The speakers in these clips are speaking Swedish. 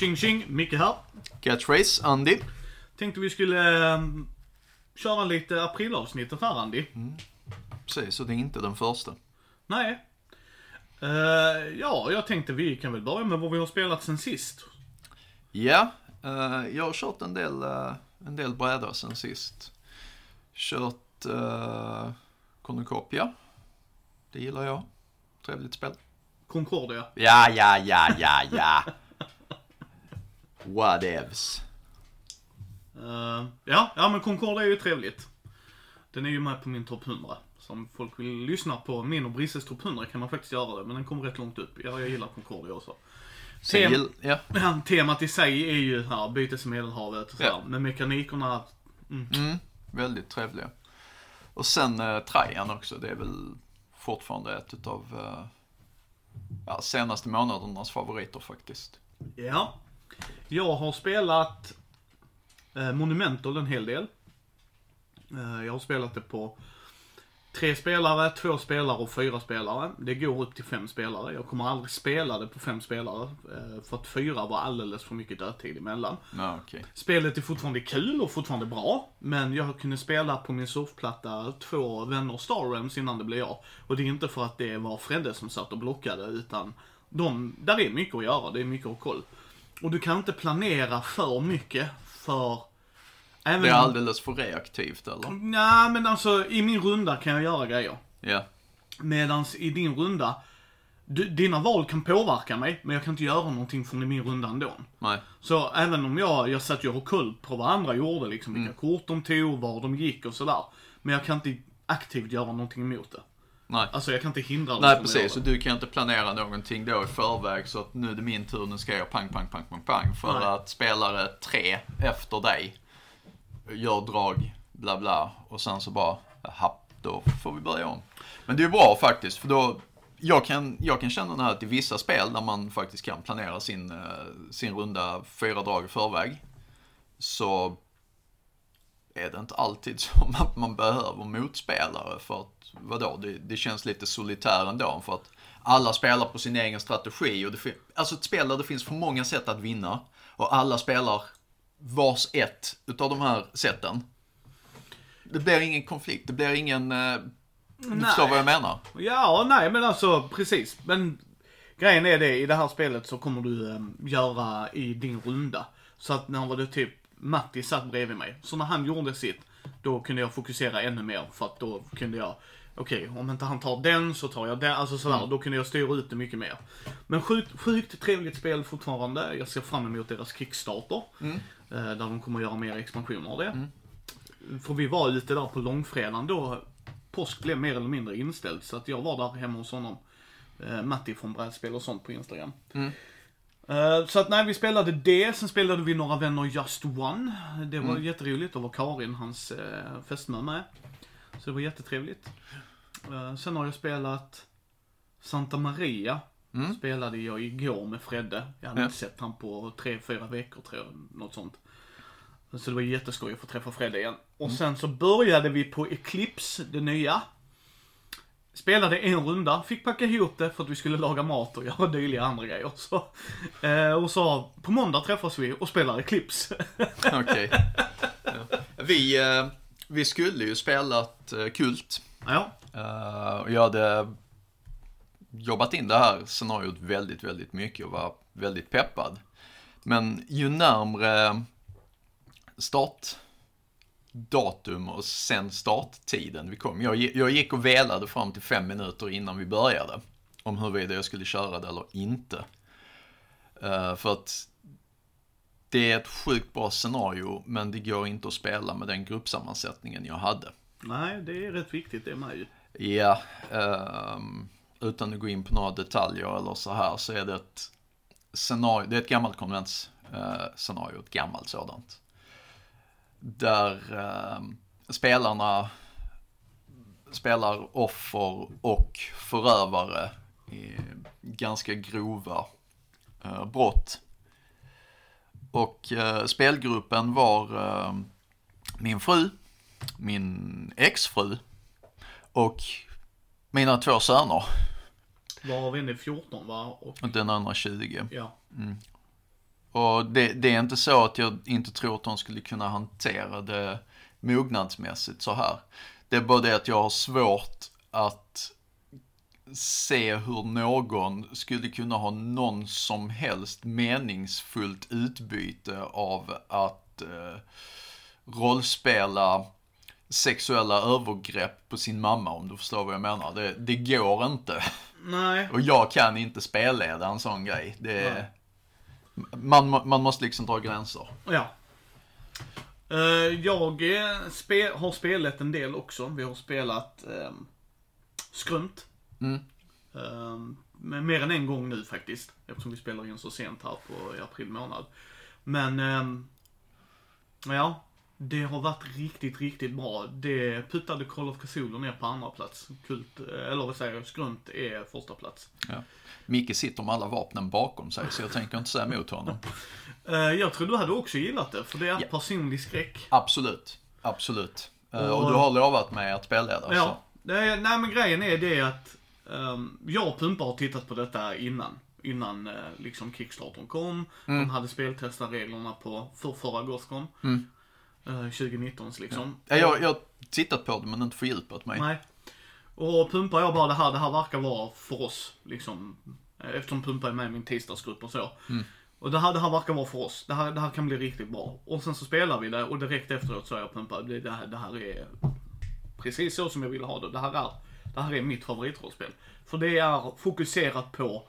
Tjing tjing, Micke här. Catchphrase, Andy. Tänkte vi skulle eh, köra lite aprilavsnittet här Andy. Precis, så det är inte den första. Nej. Eh, ja, jag tänkte vi kan väl börja med vad vi har spelat sen sist. Ja, eh, jag har kört en del, uh, en del brädor sen sist. Kört uh, Cornucopia. Det gillar jag. Trevligt spel. Concordia. Ja, ja, ja, ja, ja. Whatevs. Eh, ja, ja men Concordia är ju trevligt. Den är ju med på min topp 100. Så om folk vill lyssna på min och Brisses topp 100 kan man faktiskt göra det. Men den kommer rätt långt upp. Ja, jag gillar Concordia också. Tem- gill-. Ja, temat i sig är ju här, bytes i Medelhavet och så Ja. här. Men mekanikerna, Mm, väldigt trevliga. Och sen uh, Trajan också, det är väl fortfarande ett utav uh, ja, senaste månadernas favoriter faktiskt. ja. Jag har spelat eh, Monumental en hel del. Eh, jag har spelat det på tre spelare, två spelare och fyra spelare. Det går upp till fem spelare. Jag kommer aldrig spela det på fem spelare. Eh, för att fyra var alldeles för mycket dödtid emellan. Ja, okej. Spelet är fortfarande kul och fortfarande bra. Men jag kunde spela på min surfplatta två vänner Star Realms innan det blev jag. Och det är inte för att det var Fredde som satt och blockade utan de, där är mycket att göra, det är mycket att ha koll. Och du kan inte planera för mycket för... Även Det är alldeles för reaktivt eller? Nej men alltså i min runda kan jag göra grejer. Ja. Medans i din runda, du, dina val kan påverka mig, men jag kan inte göra någonting från i min runda ändå. Nej. Så även om jag, jag satt ju och koll på vad andra gjorde, liksom vilka kort de tog, var de gick och sådär. Men jag kan inte aktivt göra någonting emot det. Nej. Alltså jag kan inte hindra dem Nej precis, och du kan inte planera någonting då i förväg så att nu är det min tur, nu ska jag pang, pang, pang, pang, pang. För Nej. att spelare tre efter dig gör drag, bla bla. Och sen så bara, happ, då får vi börja om. Men det är bra faktiskt, för då, jag kan, jag kan känna det här att i vissa spel där man faktiskt kan planera sin, eh, sin runda fyra drag i förväg. Så är det inte alltid som att man behöver motspelare för att, vadå, det, det känns lite solitär ändå för att alla spelar på sin egen strategi och det alltså ett spel där det finns för många sätt att vinna och alla spelar vars ett utav de här sätten. Det blir ingen konflikt, det blir ingen, eh, du Nej. förstår vad jag menar? Ja, nej men alltså precis. Men grejen är det, i det här spelet så kommer du eh, göra i din runda. Så att när det typ, Matti satt bredvid mig. Så när han gjorde sitt, då kunde jag fokusera ännu mer. För att då kunde jag, okej om inte han tar den så tar jag den. Alltså sådär, då kunde jag styra ut det mycket mer. Men sjukt, sjukt trevligt spel fortfarande. Jag ser fram emot deras Kickstarter. Eh, där de kommer göra mer expansioner av det. För vi var ute där på långfredagen då påsk blev mer eller mindre inställd. Så att jag var där hemma hos honom. Eh, Matti från brädspel och sånt på Instagram. Eh, så att nej, vi spelade det. Sen spelade vi några vänner Just One. Det var jätteroligt. Då var Karin, hans eh, fästmö med. Så det var jättetrevligt. Eh, sen har jag spelat Santa Maria. Spelade jag igår med Fredde. Jag hade Ja. inte sett han på tre, fyra veckor tror jag. Något sånt. Så det var jätteskoj att få träffa Fredde igen. Och sen så började vi på Eclipse, det nya. Spelade en runda, fick packa ihop det för att vi skulle laga mat och göra dyliga andra grejer. Så, eh, och så på måndag träffas vi och spelar Eclipse. Okej. Ja. Vi, eh, vi skulle ju spelat eh, Kult. ja, Eh, och jag hade jobbat in det här scenariot väldigt, väldigt mycket och var väldigt peppad. Men ju närmre startdatum och sen starttiden vi kom. Jag, jag gick och velade fram till fem minuter innan vi började. Om huruvida jag skulle köra det eller inte. Eh, för att det är ett sjukt bra scenario, men det går inte att spela med den gruppsammansättningen jag hade. nej det är rätt viktigt det med ju. Ja, ehm, utan att gå in på några detaljer eller så här så är det ett scenario, det är ett gammalt konventsscenario, ett gammalt sådant. Där ehm, spelarna spelar offer och förövare i ganska grova eh, brott. Och eh, spelgruppen var eh, min fru, min exfru och mina två söner. Varav en är 14 va? Och, Och den andra 20. ja. Och det, det är inte så att jag inte tror att de skulle kunna hantera det mognadsmässigt så här. Det är bara det att jag har svårt att se hur någon skulle kunna ha någon som helst meningsfullt utbyte av att eh, rollspela sexuella övergrepp på sin mamma om du förstår vad jag menar. Det, det går inte. Nej. Och jag kan inte spelleda en sån grej. Det, Nej. Man, man måste liksom dra gränser. Ja. Eh, jag eh, spe, har spelat en del också. Vi har spelat um, Skrumt. Mm. Men mer än en gång nu faktiskt. Eftersom vi spelar in så sent här på i april månad. Men, um, ja. Det har varit riktigt, riktigt bra. Det puttade Call of Cthulhu ner på andra plats. Kult, eh, eller vad säger jag, Skrunt är första plats. Ja. Micke sitter med alla vapnen bakom sig så jag tänker inte säga emot honom. Eh, jag tror du hade också gillat det, för det är Ja. personlig skräck. Absolut, absolut. Eh, Och- Och du har lovat mig att spelleda. Ja, Så. det nej men grejen är det att ehm, jag och Pumpa har tittat på detta innan. Innan eh, liksom Kickstartern kom. De hade speltestat reglerna på för förra Gothcon. Mm. Eh, 2019 liksom. Ja, jag, jag har tittat på det men inte fördjupat mig. Nej. Och Pumpa och jag bara, det här, det här verkar vara för oss. Liksom. Eh, Eftersom Pumpa är med i min tisdagsgrupp och så. Och det här, det här verkar vara för oss. Det här, det här kan bli riktigt bra. Och sen så spelar vi det och direkt efteråt så jag Pumpa, det, det, här, det här är precis så som jag ville ha det. Det här är, det här är mitt favoritrollspel. För det är fokuserat på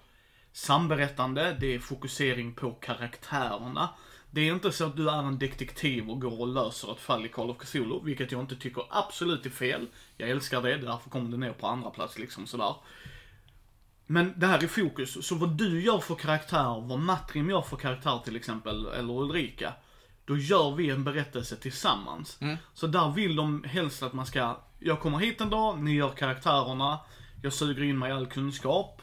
samberättande, det är fokusering på karaktärerna. Det är inte så att du är en detektiv och går och löser ett fall i Call of Cthulhu, vilket jag inte tycker absolut är fel. Jag älskar det, därför kommer det ner på andra plats liksom sådär. Men det här är fokus, så vad du gör för karaktär, vad Matrim gör för karaktär till exempel, eller Ulrika. Då gör vi en berättelse tillsammans. Så där vill de helst att man ska, jag kommer hit en dag, ni gör karaktärerna, jag suger in mig all kunskap.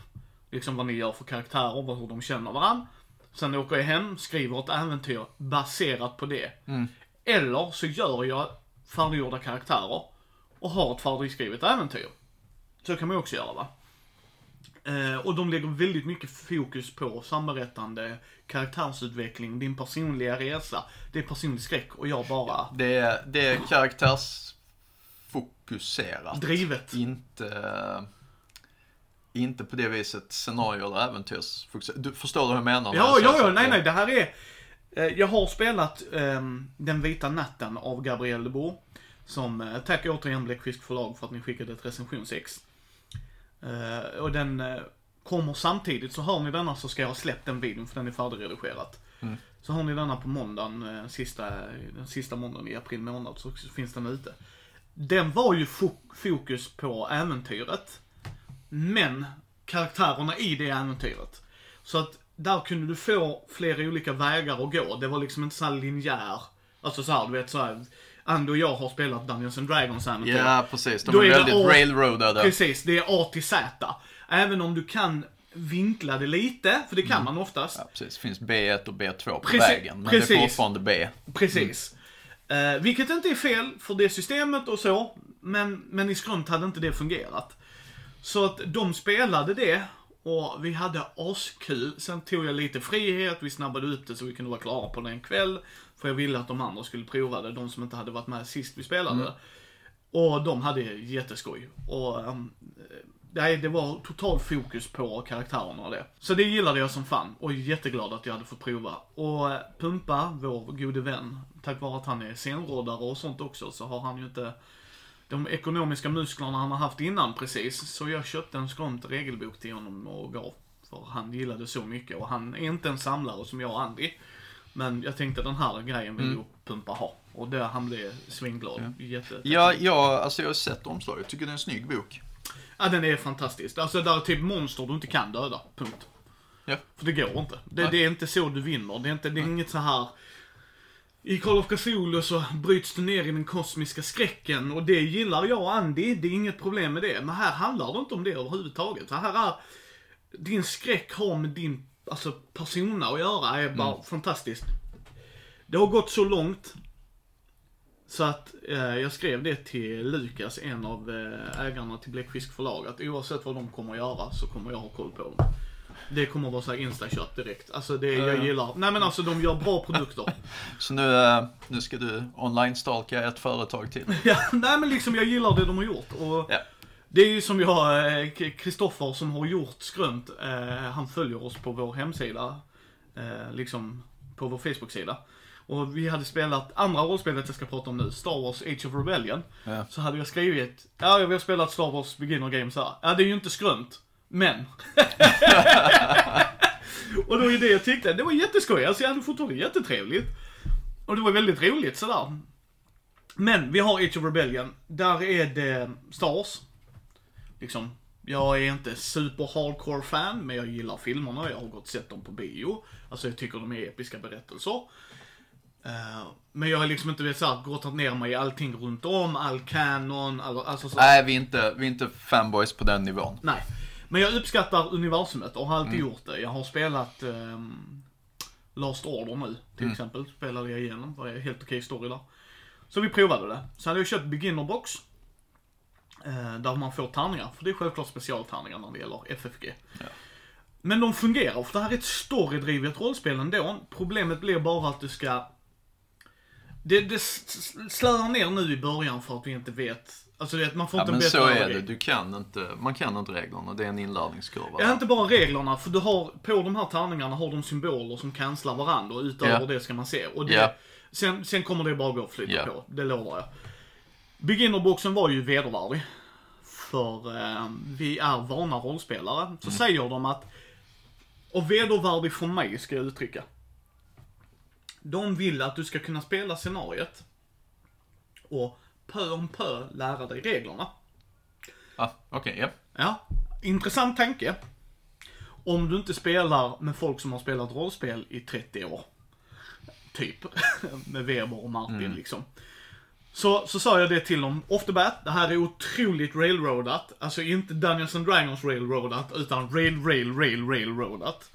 Liksom vad ni gör för karaktärer, vad- hur de känner varandra. Sen åker jag hem, skriver ett äventyr baserat på det. Eller så gör jag färdiggjorda karaktärer och har ett färdigskrivet äventyr. Så kan man ju också göra va. Eh, och de lägger väldigt mycket fokus på samberättande, karaktärsutveckling, din personliga resa. Det är personlig skräck och jag bara Det är, det är karaktärsfokuserat. drivet. Inte, inte på det viset scenario eller äventyrsfokuserat. Du förstår du hur jag menar? Ja, ja, ja, nej, nej, det här är... eh, Jag har spelat ehm, Den vita natten av Gabriel de Boer. Som, eh, tack återigen Bläckfisk förlag för att ni skickade ett recensionsex. Eh, och den eh, kommer samtidigt, så hör ni denna så ska jag ha släppt den videon för den är färdigredigerat. Så har ni denna på måndagen, eh, sista, den sista måndagen i april månad så finns den ute. Den var ju fo- fokus på äventyret. Men karaktärerna i det äventyret. Så att där kunde du få flera olika vägar att gå. Det var liksom inte så här linjär. Alltså så här, du vet så här. Andy och jag har spelat Dungeons and Dragons äventyr. Ja, precis. De Då är, väldigt A- railroadade. Precis, det är A till Z. Även om du kan vinkla det lite, för det kan man oftast. Ja, precis. Det finns B1 och B2 på Preci- vägen. Men det är precis. fortfarande B. Precis. Eh, vilket inte är fel för det systemet och så. Men, men i Skrunt hade inte det fungerat. Så att de spelade det och vi hade askul. Sen tog jag lite frihet, vi snabbade upp det så vi kunde vara klara på det en kväll. För jag ville att de andra skulle prova det, de som inte hade varit med sist vi spelade. Och de hade jätteskoj. Och um, nej, det var total fokus på karaktärerna och det. Så det gillade jag som fan och är jätteglad att jag hade fått prova. Och eh, Pumpa, vår gode vän, tack vare att han är scenrådare och sånt också, så har han ju inte de ekonomiska musklerna han har haft innan precis. Så jag köpte en skrunt regelbok till honom och gav. För han gillade så mycket och han är inte en samlare som jag och Andy. Men jag tänkte den här grejen vill ju Pumpa ha. Och det, han blev svinglad. Jätte, Ja, ja, alltså jag har sett omslaget. Jag tycker det är en snygg bok. Ja, den är fantastisk. Alltså, där är typ monster du inte kan döda. Punkt. Ja. För det går inte. Det, det är inte så du vinner. Det är, inte, det är inget så här... I Call of Cthulhu så bryts du ner i den kosmiska skräcken och det gillar jag och Andy. Det är inget problem med det. Men här handlar det inte om det överhuvudtaget. Här är... Din skräck har med din alltså, persona att göra. är bara fantastiskt. Det har gått så långt så att eh, jag skrev det till Lukas, en av eh, ägarna till Bläckfisk förlag, att oavsett vad de kommer att göra så kommer jag ha koll på dem. Det kommer vara så här direkt. Alltså det, jag Ja. gillar, nej men alltså de gör bra produkter. Så nu, eh, nu ska du online-stalka ett företag till. ja, nej men liksom jag gillar det de har gjort. Och Ja. Det är ju som jag, eh, Kristoffer som har gjort Skrönt, eh, han följer oss på vår hemsida. Liksom på vår Facebook-sida. Och vi hade spelat, andra rollspelet jag ska prata om nu, Star Wars Age of Rebellion. Ja. Så hade jag skrivit, ja vi har spelat Star Wars Beginner Games här. Ja det är ju inte Skrönt, men. och det var ju det jag tyckte, det var jätteskoj, alltså jag hade fortfarande jättetrevligt. Och det var väldigt roligt sådär. Men vi har Age of Rebellion, där är det Star Wars. Liksom, jag är inte super hardcore fan, men jag gillar filmerna, jag har gått och sett dem på bio. Alltså jag tycker de är episka berättelser. Eh, men jag har liksom inte vet, såhär, grottat ner mig i allting runt om, all canon, all, alltså så. Nej, vi är, inte, vi är inte fanboys på den nivån. Nej. Men jag uppskattar universumet och har alltid gjort det. Jag har spelat ehm, Last Order nu, till exempel. Spelade jag igenom. Var en helt okej story där. Så vi provade det. Sen hade jag köpt beginner box. Eh, där man får tärningar. För det är självklart specialtärningar när det gäller FFG. Men de fungerar, för det här är ett storydrivet rollspel ändå. Problemet blir bara att du ska... Det, det s- s- slöar ner nu i början för att vi inte vet. Alltså det, man får Ja, inte men en bättre så är det. Du kan inte, man kan inte reglerna. Det är en inlärningskurva. Ja, inte bara reglerna, för du har, på de här tärningarna har de symboler som cancelar varandra och utöver Ja. det ska man se. Och det, Ja. sen, sen kommer det bara gå att flytta Ja. på, det lovar jag. Beginnerboxen var ju vedervärdig. För eh, vi är vana rollspelare. Mm. Så säger de att, och vedervärdig för mig ska jag uttrycka. De vill att du ska kunna spela scenariet och pö om pö lära dig reglerna. Ah, Okej, ja. Ja, intressant tanke. Om du inte spelar med folk som har spelat rollspel i 30 år. Typ. med Weber och Martin liksom. Så, så sa jag det till dem off the bat. Det här är otroligt railroadat. Alltså inte Dungeons and Dragons railroadat, utan rail, rail, rail, railroadat.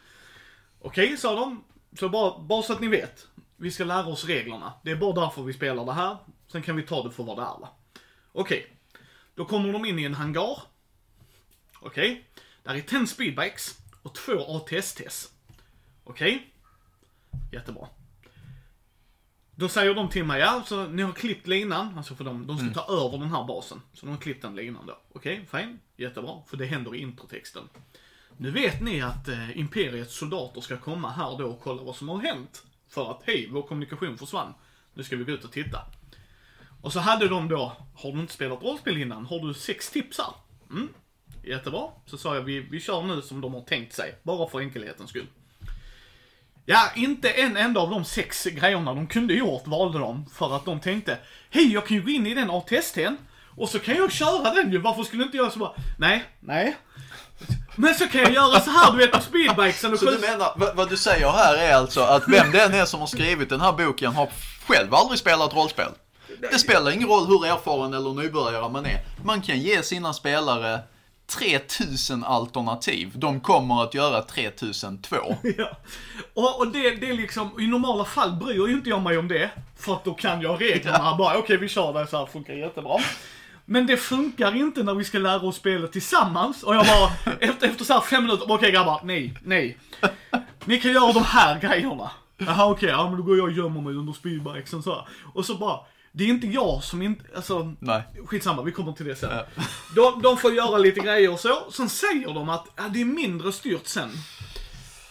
Okej, sa de. Så bara, bara så att ni vet. Vi ska lära oss reglerna. Det är bara därför vi spelar det här. Sen kan vi ta det för vad det är va. Okej. Då kommer de in i en hangar. Okej. Där är 10 speedbikes och två ATSTs. Okej. Jättebra. Då säger de till mig, ja, så ni har klippt linan, alltså för de, de ska ta över den här basen. Så de har klippt den linan då. Okej, fine. Jättebra, för det händer i introtexten. Nu vet ni att eh, Imperiets soldater ska komma här då och kolla vad som har hänt. För att, hej, vår kommunikation försvann. Nu ska vi gå ut och titta. Och så hade de då, har du inte spelat rollspel innan? Har du sex tips här? Mm, jättebra. Så sa jag, vi, vi kör nu som de har tänkt sig. Bara för enkelhetens skull. Ja, inte en enda av de sex grejerna de kunde gjort valde de. För att de tänkte, hej jag kan ju gå in i den ATST'n. Och så kan jag köra den ju, varför skulle inte jag så bara, nej, nej. Men så kan jag göra så här, du vet, på speedbikesen och Så du menar, vad, vad du säger här är alltså att vem det än är som har skrivit den här boken har själv aldrig spelat rollspel? Det spelar ingen roll hur erfaren eller nybörjare man är. Man kan ge sina spelare 3000 alternativ. De kommer att göra 3002. Ja. Och, och det, det är liksom, i normala fall bryr ju inte jag mig om det. För att då kan jag reglerna. Bara, okej vi kör det så här, funkar jättebra. Men det funkar inte när vi ska lära oss spelet tillsammans. Och jag bara, efter, efter så här fem minuter, okej grabbar, nej, nej. Ni kan göra de här grejerna. Jaha okej, ja men då går jag och gömmer mig under speedbikesen så här. Och så bara, det är inte jag som inte, alltså. Nej. Skitsamma, vi kommer till det sen. De, de får göra lite grejer och så. Sen säger de att ja, det är mindre styrt sen.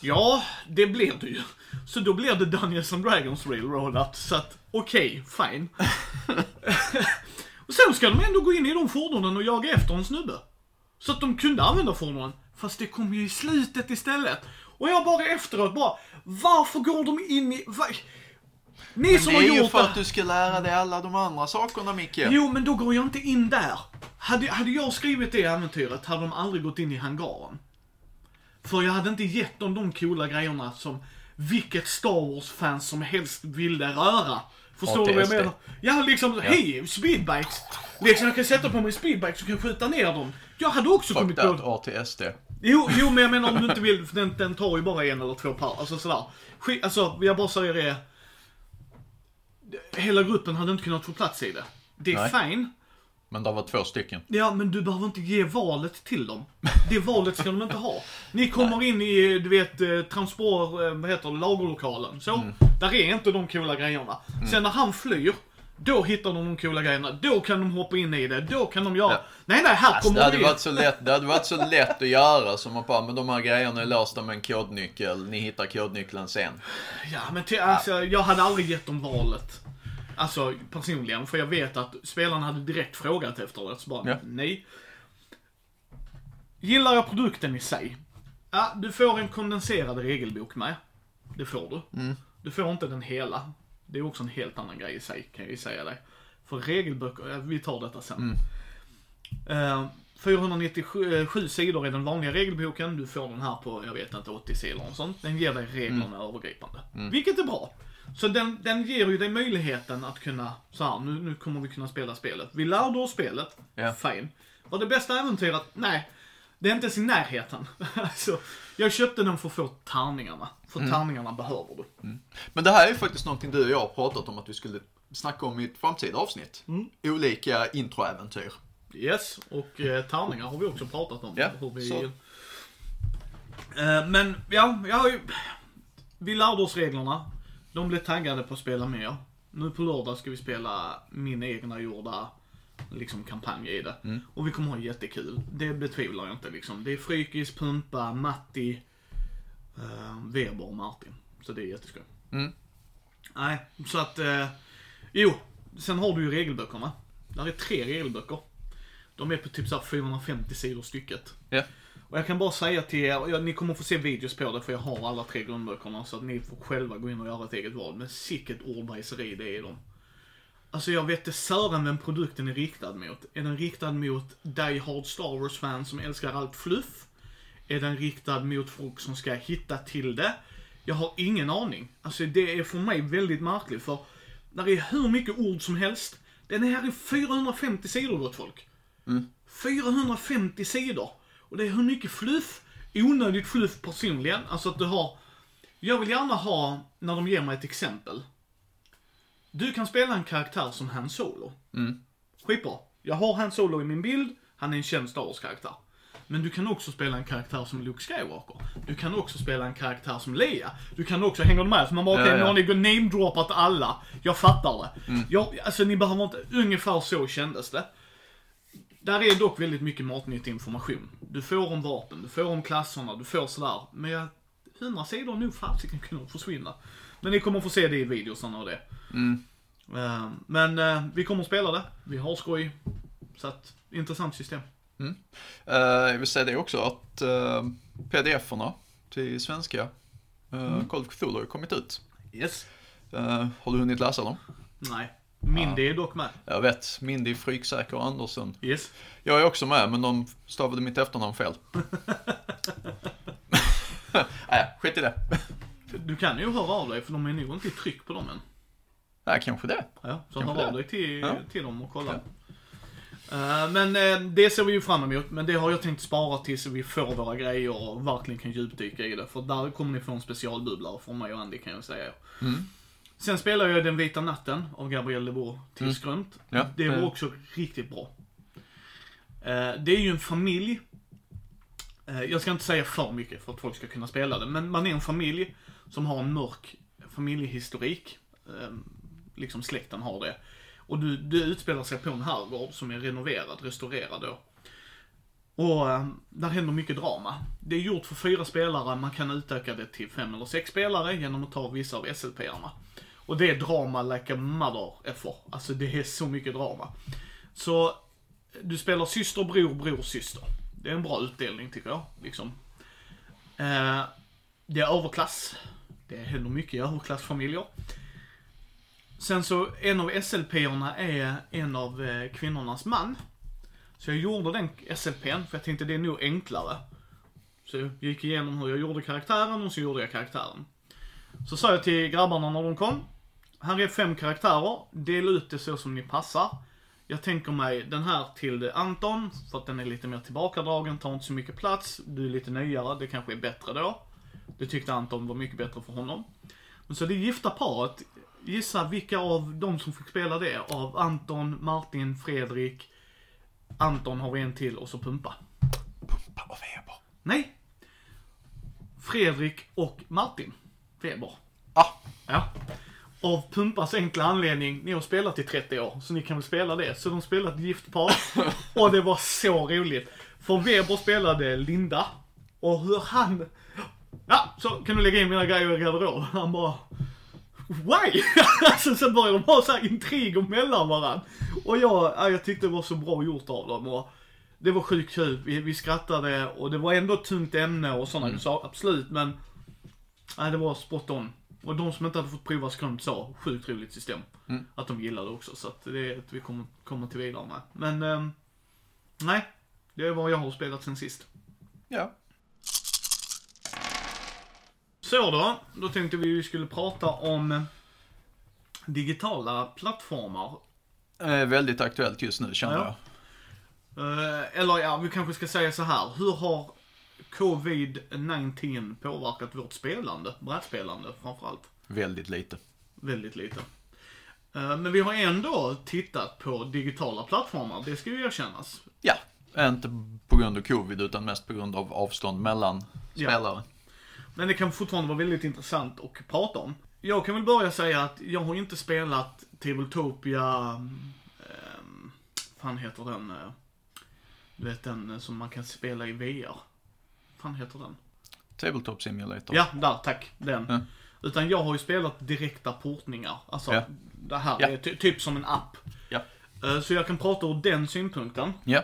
Ja, det blir det ju. Så då blir det Dungeons and Dragons Railroadat. Så att, okej, fine. och sen ska de ändå gå in i de fordonen och jaga efter en snubbe. Så att de kunde använda fordonen. Fast det kom ju i slutet istället. Och jag bara efteråt bara, varför går de in i... Va? Ni Men som det har är ju gjort för det att du ska lära dig alla de andra sakerna Micke. Jo, men då går jag inte in där. Hade, hade jag skrivit det äventyret hade de aldrig gått in i hangaren. För jag hade inte gett dem de coola grejerna som vilket Star Wars-fans som helst ville röra. Förstår du vad jag menar? Ja, liksom, hej, speedbikes. Liksom, jag kan sätta på mig speedbikes och kan skjuta ner dem. Jag hade också Fuck kommit that, på... ATSD. Jo, jo, men jag menar om du inte vill, för den, den tar ju bara en eller två par. Alltså sådär. Skit, alltså, jag bara säger det. Hela gruppen hade inte kunnat få plats i det. Det är Nej. fine. Men det var två stycken. Ja, men du behöver inte ge valet till dem. Det valet ska de inte ha. Ni kommer in i, du vet, eh, transport, eh, vad heter det, lagerlokalen. Så, Mm. där är inte de coola grejerna. Sen när han flyr, då hittar de de coola grejerna. Då kan de hoppa in i det. Då kan de göra, Ja. nej nej, här Alltså, kommer det, hade vi. varit så lätt, det hade varit så lätt att göra som att bara, men de här grejerna är låsta med en kodnyckel, ni hittar kodnyckeln sen. Ja, men till, alltså, jag hade aldrig gett dem valet. Alltså personligen, för jag vet att spelarna hade direkt frågat efter det. Så bara, Ja. nej. Gillar jag produkten i sig? Ja, du får en kondenserad regelbok med. Det får du. Du får inte den hela. Det är också en helt annan grej i sig, kan jag ju säga dig. För regelböcker, vi tar detta sen. Eh, 497 sidor är den vanliga regelboken. Du får den här på, jag vet inte, 80 sidor och sånt. Den ger dig reglerna övergripande. Vilket är bra. Så den, den ger ju dig möjligheten att kunna, så här, nu, nu kommer vi kunna spela spelet. Vi lärde oss spelet, Ja. fine. Var det bästa äventyret? Nej. Det är inte ens i närheten. alltså, jag köpte den för att få tärningarna. För tärningarna behöver du. Men det här är ju faktiskt någonting du och jag har pratat om att vi skulle snacka om i ett framtida avsnitt. Olika introäventyr. Yes, och eh, tärningar har vi också pratat om. Ja, hur vi... så. Eh, men ja, jag har ju... Vi lärde oss reglerna. De blev taggade på att spela mer. Nu på lördag ska vi spela min egna gjorda liksom kampanj i det. Mm. Och vi kommer ha jättekul. Det betvivlar jag inte liksom. Det är Frykis, Pumpa, Matti, uh, Weber och Martin. Så det är jätteskoj. Mm. Nej, så att... Eh, jo, sen har du ju regelböckerna. Där är tre regelböcker. De är på typ så här 450 sidor stycket. Ja. Och jag kan bara säga till er, ja, ni kommer få se videos på det för jag har alla tre grundböckerna så att ni får själva gå in och göra ett eget val. Men sicket ordbajseri det är i dem. Alltså jag vet inte sören vem produkten är riktad mot. Är den riktad mot Die Hard Star Wars-fans som älskar allt fluff? Är den riktad mot folk som ska hitta till det? Jag har ingen aning. Alltså det är för mig väldigt märkligt för där är hur mycket ord som helst. Den är här i 450 sidor gott folk. 450 sidor. Och det är hur mycket fluff, onödigt fluff personligen. Alltså att du har, jag vill gärna ha, när de ger mig ett exempel. Du kan spela en karaktär som Han Solo. Skitbra. Jag har Han Solo i min bild, han är en känd Star Wars-karaktär. Men du kan också spela en karaktär som Luke Skywalker. Du kan också spela en karaktär som Leia. Du kan också, hänger du med? Så man bara, okej, Ja, ja. nu har ni namedroppat alla. Jag fattar det. Jag, alltså ni behöver inte, ungefär så kändes det. Där är dock väldigt mycket matnyttig information. Du får om vapen, du får om klasserna, du får sådär. Men jag, 100 sidor nog fasiken kunna försvinna. Men ni kommer få se det i videosarna och det. Eh, men eh, vi kommer att spela det. Vi har skoj. Så att, intressant system. Eh, jag vill säga det också att uh, pdf-erna till svenska uh, Call of Cthulhu har kommit ut. Yes. Har du hunnit läsa dem? Nej. Mindy är dock med. Jag vet, Mindy, Fryksäker och Andersson. Yes. Jag är också med, men de stavade mitt efternamn fel. Nej, skit i det. Du kan ju höra av dig för de är nog inte i tryck på dem än. Nej, kanske det. Ja, så Kanske hör av det. dig till, Ja. till dem och kolla. Eh, men eh, det ser vi ju fram emot, men det har jag tänkt spara tills vi får våra grejer och verkligen kan djupdyka i det. För där kommer ni få en specialbubblare från mig och Andy kan jag säga. Mm. Sen spelar jag Den vita natten av Gabriel de Boer till Skrömt. Ja, det var också riktigt bra. Eh, det är ju en familj. Eh, jag ska inte säga för mycket för att folk ska kunna spela det, men man är en familj som har en mörk familjehistorik. Eh, liksom släkten har det. Och du, du utspelar sig på en herrgård som är renoverad, restaurerad då. Och eh, där händer mycket drama. Det är gjort för fyra spelare, man kan utöka det till fem eller sex spelare genom att ta vissa av SLP-arna. Och det är drama like a mother effer. Alltså det är så mycket drama. Så du spelar syster, bror, bror, syster. Det är en bra utdelning tycker jag. Liksom. Eh, det är överklass. Det händer mycket i överklassfamiljer. Sen så, en av SLP-erna är en av eh, kvinnornas man. Så jag gjorde den SLP'n, för jag tänkte det är nog enklare. Så jag gick igenom hur jag gjorde karaktären och så gjorde jag karaktären. Så sa jag till grabbarna när de kom. Här är fem karaktärer, dela ut det så som ni passar. Jag tänker mig den här till Anton, för att den är lite mer tillbakadragen, tar inte så mycket plats. Du är lite nyare, det kanske är bättre då. Det tyckte Anton var mycket bättre för honom. Men så det gifta paret, gissa vilka av de som fick spela det? Av Anton, Martin, Fredrik, Anton har vi en till och så Pumpa. Pumpa och Weber. Nej. Fredrik och Martin Weber. Ah, Ja. Av Pumpas enkla anledning, ni har spelat i 30 år, så ni kan väl spela det. Så de spelade ett gift par. och det var så roligt. För Weber spelade Linda. Och hur han... Ja, så kan du lägga in mina grejer i garderoben. Han bara... Why? alltså sen började de ha så här intriger mellan varandra. Och jag, ja, jag tyckte det var så bra gjort av dem. Och det var sjukt kul. Vi, vi skrattade och det var ändå ett tungt ämne och sådana saker, absolut. Men Nej, det var spot on. Och de som inte hade fått prova Scrum sa, sjukt roligt system. Att de gillade också, så att det är ett vi kommer, kommer till vidare med. Men, ehm, nej. Det är vad jag har spelat sen sist. ja. Så då, då tänkte vi vi skulle prata om digitala plattformar. Eh, väldigt aktuellt just nu känner Ja. jag. Eh, eller ja, vi kanske ska säga så här. Hur har Covid-19 påverkat vårt spelande? Brädspelande framförallt. Väldigt lite. Väldigt lite. Eh, Men vi har ändå tittat på digitala plattformar, det ska ju erkännas. Ja, inte på grund av covid utan mest på grund av avstånd mellan Ja. spelare. Men det kan fortfarande vara väldigt intressant att prata om. Jag kan väl börja säga att jag har inte spelat Tabletopia, um, fan heter den, eh, du vet den eh, som man kan spela i VR. Fan heter den? Tabletop Simulator. Ja, där, tack. Den. Ja. Utan jag har ju spelat direkta portningar. Alltså, Ja. det här Ja. är ty- typ som en app. Ja. Eh, Så jag kan prata ur den synpunkten. Ja.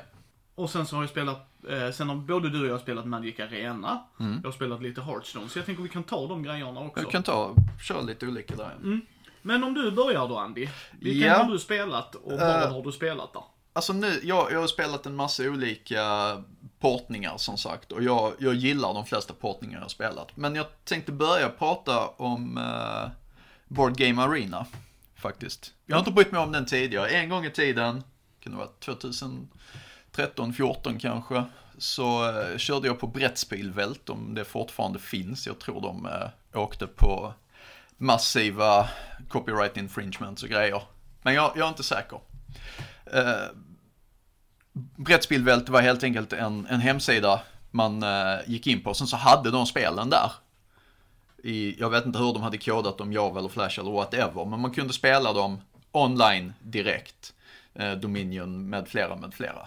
Och sen så har jag spelat, eh, sen har både du och jag spelat Magic Arena. Mm. Jag har spelat lite Hearthstone, så jag tänker vi kan ta de grejerna också. Jag kan ta, köra lite olika där. Mm. Men om du börjar då Andy. Vilken har du spelat och vad Eh. har du spelat då? Alltså nu, jag, jag har spelat en massa olika portningar som sagt och jag, jag gillar de flesta portningar jag har spelat. Men jag tänkte börja prata om eh, Board Game Arena faktiskt. Jag har inte brytt mig om den tidigare. En gång i tiden, kan det vara 2013, 14 kanske, så eh, körde jag på Brettspelvält om det fortfarande finns. Jag tror de eh, åkte på massiva copyright infringements och grejer. Men jag, jag är inte säker. Eh, Brettspelvält var helt enkelt en, en hemsida man eh, gick in på. Sen så hade de spelen där. I, jag vet inte hur de hade kodat dem, Java eller Flash eller whatever. Men man kunde spela dem online direkt. Eh, Dominion med flera, med flera.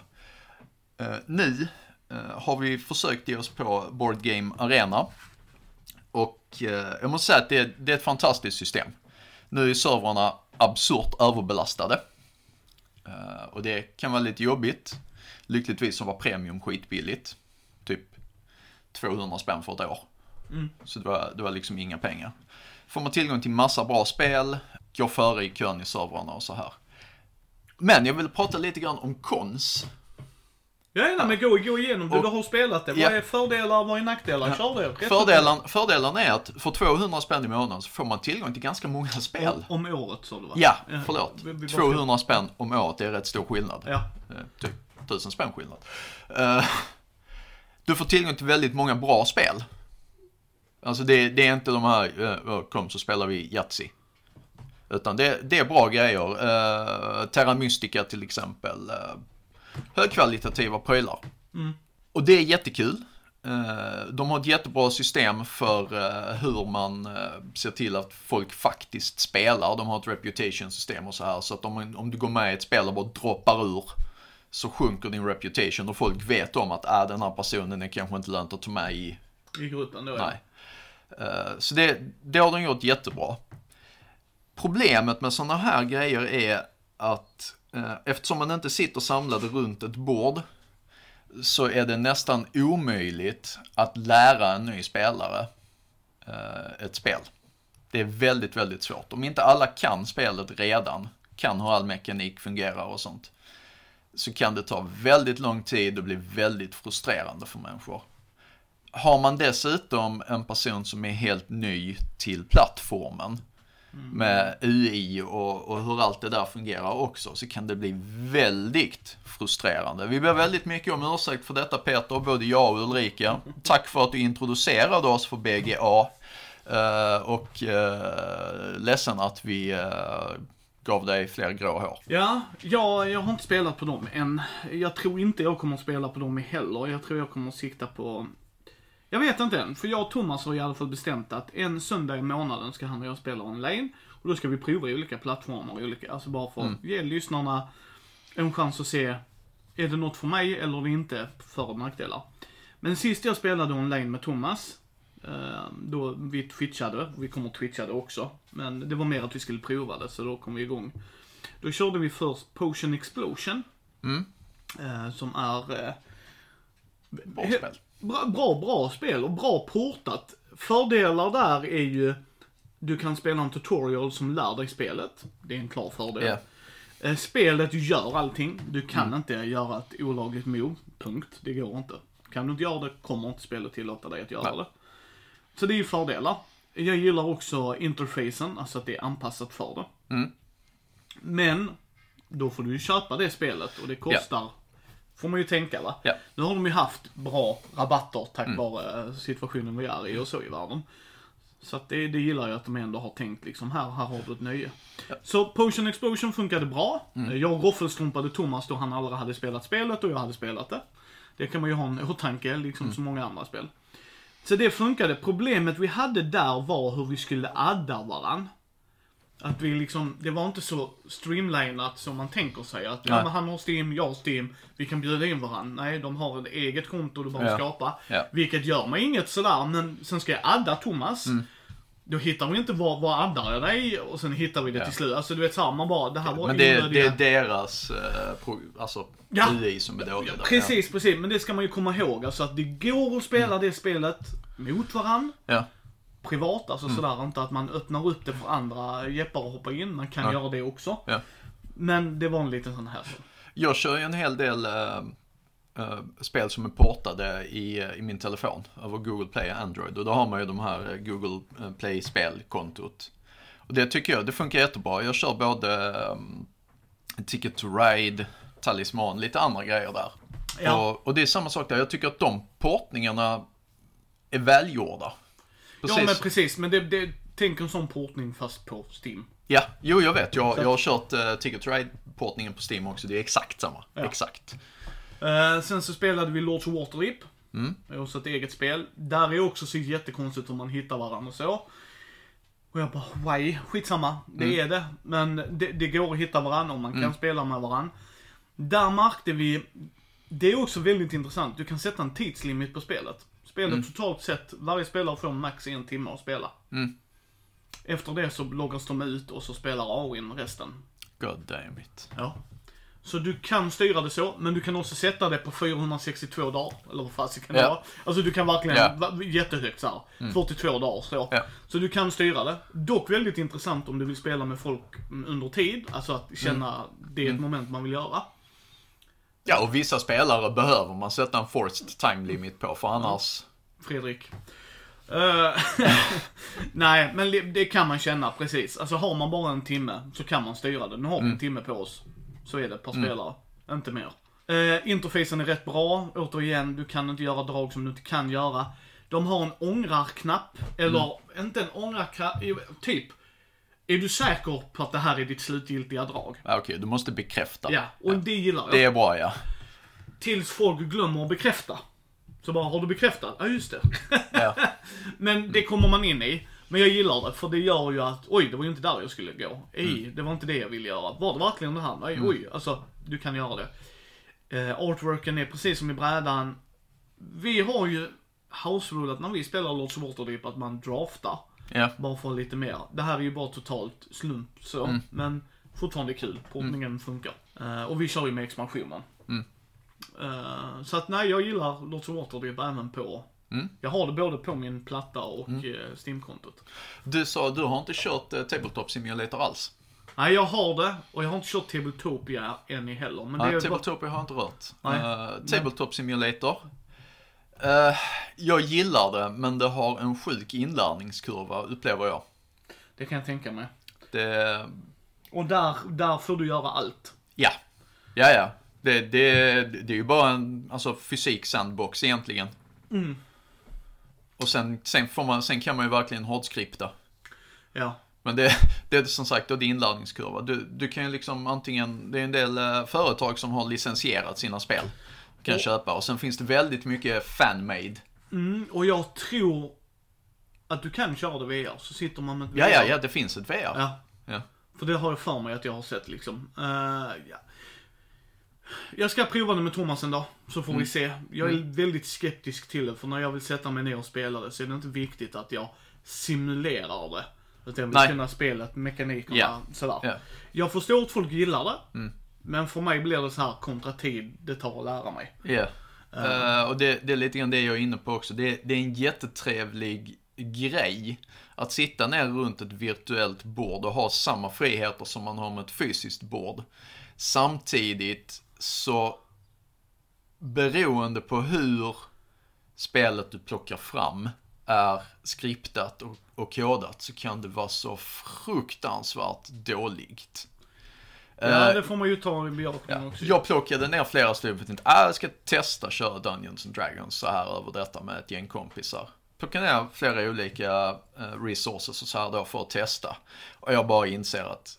Eh, nu eh, har vi försökt ge oss på Board Game Arena. Och eh, jag måste säga att det, det är ett fantastiskt system. Nu är servrarna absurt överbelastade. Eh, och det kan vara lite jobbigt. Lyckligtvis så var premium skitbilligt. Typ 200 spänn för ett år. Mm. Så det var, det var liksom inga pengar. Får man tillgång till massa bra spel, går före i kön i servrarna och så här. Men jag vill prata lite grann om kons. Ja, nej, men gå, gå igenom det du har spelat det. Ja. Vad är fördelar, vad är nackdelar? Kör det. Rätt Fördelen, fördelen är att för 200 spänn i månaden så får man tillgång till ganska många spel. Om, om året sa du va? Ja, Eh, förlåt. vi- vi bara- 200 spänn om året, det är rätt stor skillnad. Ja. Eh, Typ 1000 spänn skillnad. Eh, Du får tillgång till väldigt många bra spel. Alltså det, det är inte de här, eh, kom så spelar vi Yatzy. Utan det, det är bra grejer. Uh, Terra Mystica till exempel. Uh, högkvalitativa prylar. Mm. Och det är jättekul. Eh, De har ett jättebra system för eh, hur man eh, ser till att folk faktiskt spelar. De har ett reputation system och så här. Så att om, om du går med i ett spel och bara droppar ur så sjunker din reputation och folk vet om att äh, den här personen är kanske inte lönt att ta med i I gruppen då ja. Nej. Eh, Så det, det har de gjort jättebra. Problemet med sådana här grejer är att Eh, eftersom man inte sitter samlade runt ett bord så är det nästan omöjligt att lära en ny spelare eh, ett spel. Det är väldigt, väldigt svårt. Om inte alla kan spelet redan, kan hur all mekanik fungerar och sånt, så kan det ta väldigt lång tid och bli väldigt frustrerande för människor. Har man dessutom en person som är helt ny till plattformen Mm. med UI och, och hur allt det där fungerar också så kan det bli väldigt frustrerande. Vi ber väldigt mycket om ursäkt för detta Peter, både jag och Ulrika. Tack för att du introducerade oss för BGA. Uh, eh, och uh, ledsen att vi uh, gav dig fler grå hår. Ja, jag, jag har inte spelat på dem än. Jag tror inte jag kommer att spela på dem heller. Jag tror jag kommer att sikta på... Jag vet inte än, för jag och Thomas har i alla fall bestämt att en söndag i månaden ska han och jag spela online. Och då ska vi prova olika plattformar, olika, alltså bara för att ge lyssnarna en chans att se, är det något för mig eller är det inte, för och nackdelar. Men sist jag spelade online med Thomas, eh, då vi twitchade, vi kommer att twitcha det också. Men det var mer att vi skulle prova det, så då kom vi igång. Då körde vi först Potion Explosion. Mm. Eh, som är eh, Bra bra, bra, spel och bra portat. Fördelar där är ju, du kan spela en tutorial som lär dig spelet. Det är en klar fördel. Ja. Eh, Spelet gör allting. Du kan inte göra ett olagligt move. Punkt. Det går inte. Kan du inte göra det kommer inte spelet tillåta dig att göra Nej. det. Så det är ju fördelar. Jag gillar också interfacen, alltså att det är anpassat för det. Mm. Men, då får du ju köpa det spelet och det kostar, får man ju tänka va. Ja. Nu har de ju haft bra rabatter tack Mm. vare situationen vi är i och så i världen. Så att det, det gillar jag att de ändå har tänkt liksom, här, här har du ett nöje. Så Potion Explosion funkade bra. Mm. Jag roffelstrumpade Thomas då han aldrig hade spelat spelet och jag hade spelat det. Det kan man ju ha en åtanke, liksom Mm. så många andra spel. Så det funkade. Problemet vi hade där var hur vi skulle adda varann. Att vi liksom, det var inte så streamlinat som man tänker sig. Att ja, men han har Steam, jag har Steam, vi kan bjuda in varandra. Nej, de har ett eget konto du bara Ja. skapa. Ja. Vilket gör mig inget sådär, men sen ska jag adda Thomas. Mm. Då hittar vi inte var, var addar jag dig och sen hittar vi det Ja. till slut. Alltså du vet såhär, man bara, det här var Men det, det är deras pro, alltså, Ja. UI som är dålig. Precis, precis. Men det ska man ju komma ihåg. Alltså att det går att spela Mm. det spelet mot varann. Privat, alltså Mm. sådär. Inte att man öppnar upp det för andra jeppar att hoppa in. Man kan Ja. göra det också. Ja. Men det var en liten sån här. Jag kör ju en hel del eh, eh, spel som är portade i, eh, i min telefon över Google Play och Android. Och då har man ju de här Google eh, Play spelkontot. Och det tycker jag, det funkar jättebra. Jag kör både um, Ticket to Ride, Talisman, lite andra grejer där. Ja. Och, och det är samma sak där. Jag tycker att de portningarna är välgjorda. Ja men precis. Men det, det, tänk en sån portning fast på Steam. Ja, jo jag vet. Jag, jag har kört uh, Ticket Ride-portningen på Steam också. Det är exakt samma. Ja. Exakt. Eh, sen så spelade vi Lords of Waterdeep. Mm. Det är också ett eget spel. Där är också så jättekonstigt hur man hittar varandra och så. Och jag bara, why? Skitsamma, det Mm. är det. Men det, det går att hitta varandra och man kan spela med varandra. Där märkte vi, det är också väldigt intressant, du kan sätta en tidslimit på spelet. Spelet totalt sett, varje spelare får max en timme att spela. Mm. Efter det så loggas de ut och så spelar AIn resten. God damn it. Ja. Så du kan styra det så, men du kan också sätta det på 462 dagar. Eller vad fasiken det Ja. var. Alltså du kan verkligen, va- jättehögt så här. 42 dagar så. Ja. Så du kan styra det. Dock väldigt intressant om du vill spela med folk under tid. Alltså att känna, det är ett moment man vill göra. Ja, och vissa spelare behöver man sätta en forced time limit på, för annars... Fredrik. Eh, Nej, men det, kan man känna precis. Alltså har man bara en timme så kan man styra det. Nu har vi Mm. en timme på oss. Så är det per spelare. Inte mer. Uh, interfacen är rätt bra. Återigen, du kan inte göra drag som du inte kan göra. De har en ångrar-knapp. Eller, Mm. inte en ångrar-knapp. Typ. Är du säker på att det här är ditt slutgiltiga drag? Ja, okej, du måste bekräfta. Ja, och det gillar jag. Det är bra, ja. Tills folk glömmer att bekräfta. Så bara, har du bekräftat? Ja, just det. ja. Men det kommer man in i. Men jag gillar det, för det gör ju att, oj, det var ju inte där jag skulle gå. Ej, det var inte det jag ville göra. Var det verkligen det här? Nej, oj, alltså, du kan göra det. Eh, artworken är precis som i brädan. Vi har ju house-rulat när vi spelar Lords of Waterdeep att man draftar. Ja. Bara för lite mer. Det här är ju bara totalt slump så. Men fortfarande kul. Portningen funkar. Eh, och vi kör ju med expansionen. Mm. Eh, så att nej, jag gillar Lords of Waterdeep även på Mm. jag har det både på min platta och mm. Steam-kontot. Du sa du har inte kört eh, Tabletop Simulator alls? Nej, jag har det och jag har inte kört Tabletopia än i heller. Men det Nej, är bara... Har jag inte rört. Nej. Eh, Tabletop Simulator. Eh, jag gillar det, men det har en sjuk inlärningskurva, upplever jag. Det kan jag tänka mig. Det, Och där, där får du göra allt. ja. Ja, ja. Det, det, det är ju bara en alltså, fysik-sandbox egentligen. Mm. Och sen, sen, får man, sen kan man ju verkligen hårdskripta. Ja. Men det, det är som sagt då din inlärningskurva. Du, du kan ju liksom antingen, det är en del eh, företag som har licensierat sina spel. Kan Och- köpa och sen finns det väldigt mycket fan-made. Mm, och jag tror att du kan köra det VR, så sitter man med ett Ja, ja, VR. ja, det finns ett VR. Ja, Ja. för det har jag för mig att jag har sett liksom. Eh, ja. Jag ska prova det med Thomas en dag, så får Mm. vi se. Jag är väldigt skeptisk till det, för när jag vill sätta mig ner och spela det så är det inte viktigt att jag simulerar det. Utan jag vill Nej. kunna spelet, mekanikerna, Ja. sådär. Ja. Jag förstår att folk gillar det. Mm. Men för mig blir det så här kontra tid det tar att lära mig. Ja. Eh, och det, det är lite grann det jag är inne på också. Det, det är en jättetrevlig grej att sitta ner runt ett virtuellt bord och ha samma friheter som man har med ett fysiskt bord. Samtidigt så beroende på hur spelet du plockar fram är skriptat och, och kodat så kan det vara så fruktansvärt dåligt. Ja, Eh, det får man ju ta i bejakning Ja. också. Jag plockade ner flera stycken för att tänkte, ah, jag ska testa köra Dungeons and Dragons så här över detta med ett gäng kompisar. Plockade ner flera olika eh, resources och så här då för att testa. Och jag bara inser att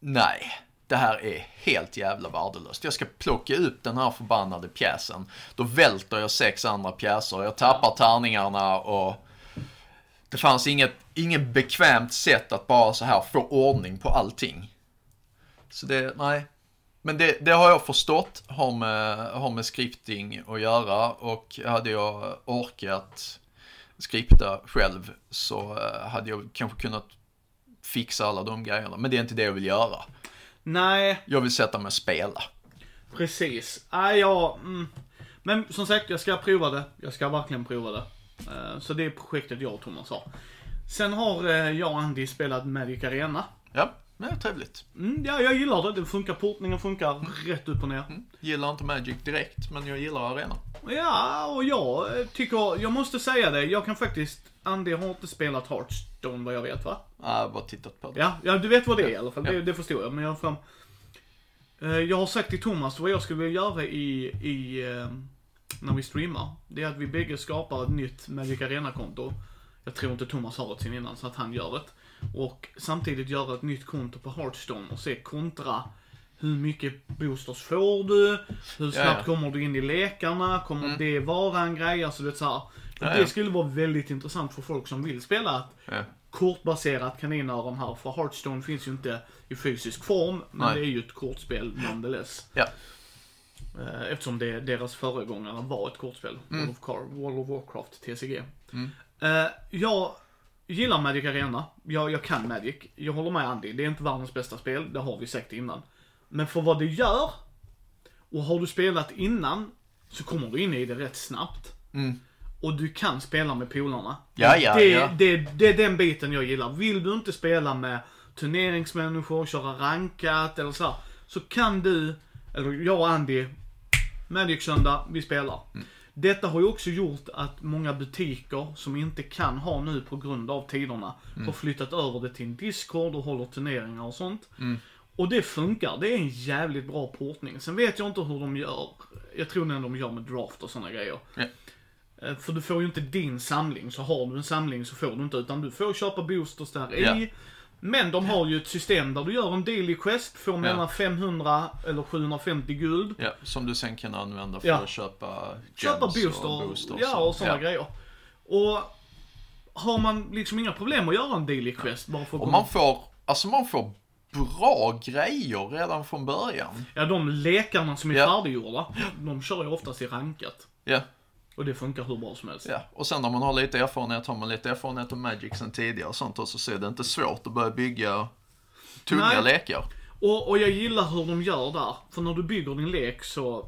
nej, det här är helt jävla värdelöst. Jag ska plocka upp den här förbannade pjäsen. Då välter jag sex andra pjäser, jag tappar tärningarna och det fanns inget, inget bekvämt sätt att bara så här få ordning på allting. Så det, nej. Men det, det har jag förstått har med, har med scripting att göra och hade jag orkat skripta själv så eh, hade jag kanske kunnat fixa alla de grejerna. Men det är inte det jag vill göra. Nej, Jag vill sätta mig och spela. precis. Nej, ja, mm. Men som sagt, jag ska prova det. Jag ska verkligen prova det. Eh, Så det är projektet jag och Thomas har. Sen har eh, jag och Andy spelat Magic Arena. Ja, det är trevligt. Mm, ja, jag gillar det. Det funkar, portningen funkar rätt upp och ner. Gillar inte Magic direkt, men jag gillar arena. Ja, och jag eh, tycker, jag måste säga det, jag kan faktiskt, Andy har inte spelat Hearthstone vad jag vet va? Jag har bara tittat på det. Ja, ja du vet vad det är i alla fall, Ja. det, det förstår jag. Men jag, har fram, eh, jag har sagt till Thomas vad jag skulle vilja göra i, i eh, när vi streamar. Det är att vi bägge skapar ett nytt Magic Arena-konto. Jag tror inte Thomas har ett sen innan, så att han gör det. Och samtidigt göra ett nytt konto på Hearthstone och se kontra hur mycket boosters får du? Hur snabbt ja. kommer du in i lekarna? Kommer Mm. det vara en grej? Alltså det så här. Ja, Det skulle vara väldigt intressant för folk som vill spela ett Ja. kortbaserat kaninöron här. För Hearthstone finns ju inte i fysisk form, men Nej. det är ju ett kortspel nonetheless. Ja. Eh, Eftersom det, deras föregångare var ett kortspel. World, of Car, World of Warcraft, TCG. Mm. Eh, jag gillar Magic Arena. Jag, jag kan Magic. Jag håller med Andy. Det är inte världens bästa spel. Det har vi sagt innan. Men för vad det gör, och har du spelat innan, så kommer du in i det rätt snabbt. Mm. Och du kan spela med polarna. Ja, ja, det, ja. Det, det är den biten jag gillar. Vill du inte spela med turneringsmänniskor, köra rankat eller så här, så kan du, eller jag och Andy, Magic söndag, vi spelar. Mm. Detta har ju också gjort att många butiker som inte kan ha nu på grund av tiderna Mm. har flyttat över det till en Discord och håller turneringar och sånt. Mm. Och det funkar. Det är en jävligt bra portning. Sen vet jag inte hur de gör. Jag tror nog de gör med draft och sådana grejer. Ja. Eh, För du får ju inte din samling, så har du en samling så får du inte, utan du får köpa boosters där Ja. Men de har ju ett system där du gör en daily quest, får mellan 500 eller 750 guld. Ja, som du sen kan använda för Ja. att köpa Köpa booster, och boosters. ja och sådana ja. grejer. Och har man liksom inga problem att göra en daily quest bara för att Och man får, alltså man får bra grejer redan från början. Ja, de lekarna som är Ja. färdiggjorda, de kör ju oftast i rankat. Ja, Och det funkar hur bra som helst. ja. Och sen när man har lite erfarenhet, har man lite erfarenhet av Magic sen tidigare och sånt också, så är det inte svårt att börja bygga tunga Nej. lekar. Och, och jag gillar hur de gör där. För när du bygger din lek så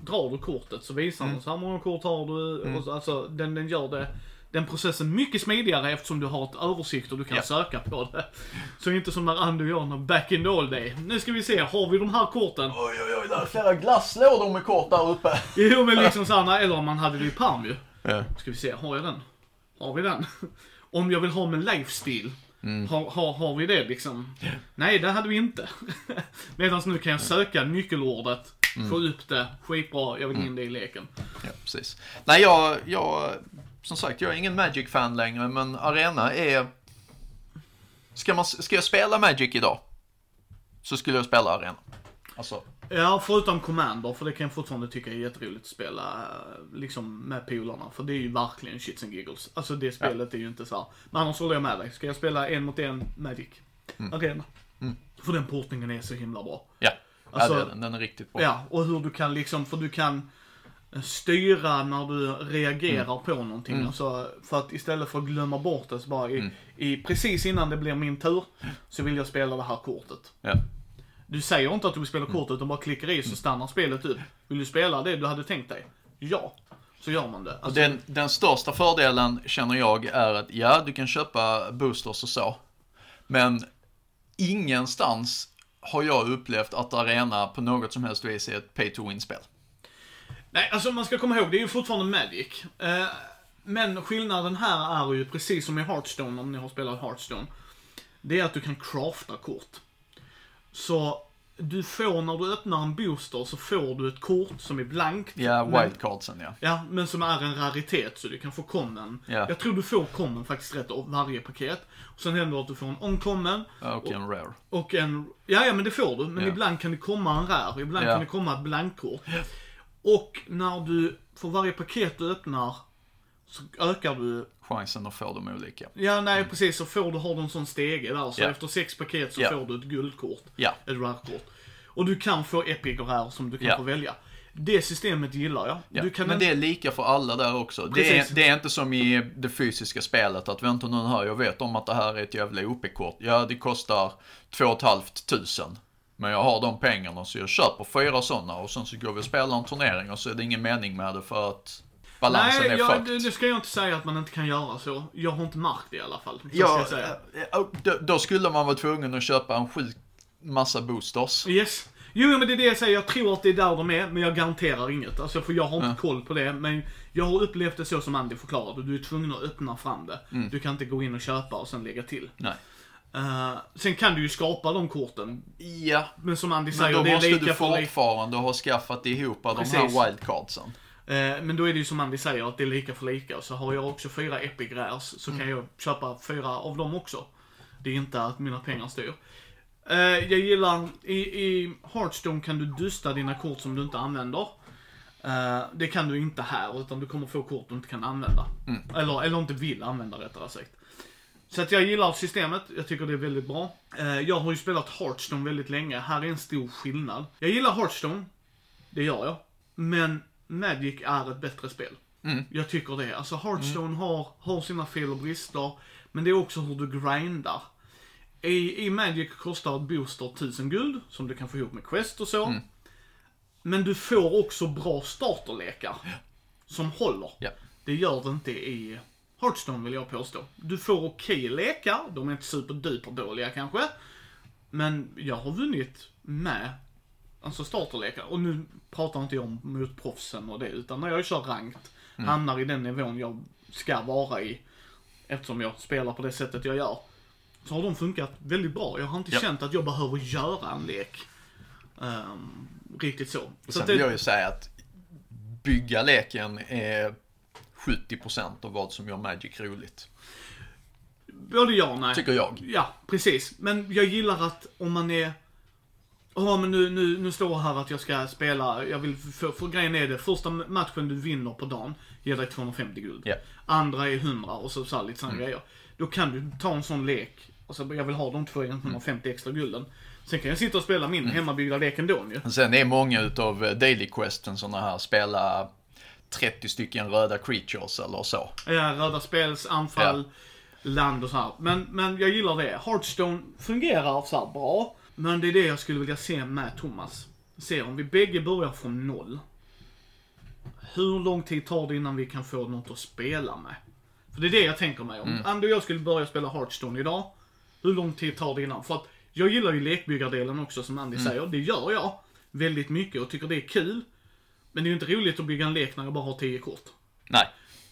drar du kortet så visar den så här många kort har du. Och så, alltså den, den gör det, den processen mycket smidigare eftersom du har ett översikt och du kan Ja. söka på det. Så inte som när Andy och jag när back in the old day. Nu ska vi se, har vi de här korten? Oj, oj, oj, där är flera glasslådor med kort där uppe. Jo men liksom såhär, eller om man hade det i pärm ju. Ja. Ska vi se, har jag den? Har vi den? Om jag vill ha med lifestyle, har, har, har vi det liksom? Nej, det hade vi inte. Medan nu kan jag söka nyckelordet, få upp det, skitbra, jag vill in det i leken. Ja, precis. Nej, jag, jag, som sagt, jag är ingen Magic-fan längre, men Arena är... Ska, man, ska jag spela Magic idag? Så skulle jag spela Arena. Alltså, Ja, förutom Commander, för det kan jag fortfarande tycka är jätteroligt att spela eh, liksom med polarna. För det är ju verkligen shits and giggles. Alltså det spelet är ju inte så här. Men annars håller jag med dig. Ska jag spela en mot en Magic Arena? För den portningen är så himla bra. ja. Alltså- ja den. den är riktigt bra. Ja, och hur du kan liksom, för du kan styra när du reagerar på någonting. Alltså, för att istället för att glömma bort det så bara i, i, precis innan det blir min tur så vill jag spela det här kortet. Ja. Du säger inte att du vill spela kortet utan bara klickar i så stannar spelet upp. Vill du spela det du hade tänkt dig? Ja. Så gör man det. Och Alltså, den, den största fördelen känner jag är att ja, du kan köpa boosters och så. Men ingenstans har jag upplevt att Arena på något som helst vis är ett pay to win-spel. Nej, alltså man ska komma ihåg, det är ju fortfarande Magic. Eh, men skillnaden här är ju precis som i Hearthstone, om ni har spelat Hearthstone. Det är att du kan crafta kort. Så du får, när du öppnar en booster, så får du ett kort som är blankt. Ja, wildcardsen ja. Ja, men som är en raritet så du kan få common. Ja. Jag tror du får common faktiskt rätt av varje paket. Och sen händer det att du får en uncommon Och en rare. och en... Ja, ja men det får du. Men Ja. ibland kan det komma en rär, ibland Ja. kan det komma ett blankkort. Och när du, för varje paket du öppnar, så ökar du... Chansen att få dem olika. Ja, nej precis, så får du, har du en sån stege där. Så Ja. efter sex paket så Ja. får du ett guldkort. Ja. Ett rare-kort. Och du kan få epic och rare som du kan få välja. Det systemet gillar jag. Ja. Men inte- det är lika för alla där också. Det är, det är inte som i det fysiska spelet att vänta nu här, jag vet om att det här är ett jävla OP-kort. Ja, det kostar 2 500. Men jag har de pengarna så jag köper fyra sådana och sen så går vi och spelar en turnering och så är det ingen mening med det för att balansen Nej, är jag, det, det ska jag inte säga att man inte kan göra så. Jag har inte märkt det i alla fall. Ja, säga. eh, då, då skulle man vara tvungen att köpa en sjuk massa boosters. Yes. Jo, men det är det jag säger. Jag tror att det är där de är, men jag garanterar inget. Alltså, för jag har inte Ja. koll på det. Men jag har upplevt det så som Andy förklarade. Du är tvungen att öppna fram det. Mm. Du kan inte gå in och köpa och sen lägga till. Nej. Eh, sen kan du ju skapa de korten. Ja, Men som Andy men säger, då det är måste du fortfarande ha skaffat ihop de Precis. här wildcardsen. Eh, Men då är det ju som Andy säger, att det är lika för lika. Så har jag också fyra Epic Rares så Mm. kan jag köpa fyra av dem också. Det är inte att mina pengar styr. Eh, Jag gillar, i, i Hearthstone kan du dusta dina kort som du inte använder. Eh, Det kan du inte här, utan du kommer få kort du inte kan använda. Mm. Eller, eller inte vill använda rättare sagt. Så att jag gillar systemet, jag tycker det är väldigt bra. Eh, Jag har ju spelat Hearthstone väldigt länge, här är en stor skillnad. Jag gillar Hearthstone, det gör jag. Men Magic är ett bättre spel. Mm. Jag tycker det. Alltså Hearthstone har, har sina fel och brister, men det är också hur du grindar. I, I Magic kostar ett booster 1000 guld, som du kan få ihop med Quest och så. Mm. Men du får också bra starterlekar. Som håller. Ja. Det gör det inte i Hearthstone vill jag påstå. Du får okej lekar, de är inte superduper dåliga kanske. Men jag har vunnit med alltså starterlekar. Och nu pratar inte jag om mot proffsen och det, utan när jag kör rankt, hamnar i den nivån jag ska vara i, eftersom jag spelar på det sättet jag gör, så har de funkat väldigt bra. Jag har inte Ja. känt att jag behöver göra en lek. Ehm, riktigt så. Och så sen att det, vill jag ju säga att bygga leken är 70% av vad som gör Magic roligt. Både ja och nej. Tycker jag. Ja, precis. Men jag gillar att om man är... Ja men nu, nu, nu står här att jag ska spela, jag vill, för, för grejen är det, första matchen du vinner på dagen ger dig 250 guld. Ja. Andra är 100 och så, så här, lite sådana Mm. grejer. Då kan du ta en sån lek, och så jag vill ha de 250 extra gulden. Sen kan jag sitta och spela min hemmabyggda lek ändå ju. Sen är många utav eh, Daily Questen sådana här, spela 30 stycken röda creatures eller så. Ja, röda spels, anfall, land och så här. Men, men jag gillar det. Hearthstone fungerar så här bra. Men det är det jag skulle vilja se med Thomas. Se om vi bägge börjar från noll. Hur lång tid tar det innan vi kan få något att spela med? För det är det jag tänker mig. Om Mm. Andy och jag skulle börja spela Hearthstone idag. Hur lång tid tar det innan? För att jag gillar ju lekbyggardelen också som Andy Mm. säger. Det gör jag. Väldigt mycket och tycker det är kul. Men det är ju inte roligt att bygga en lek när jag bara har 10 kort Nej.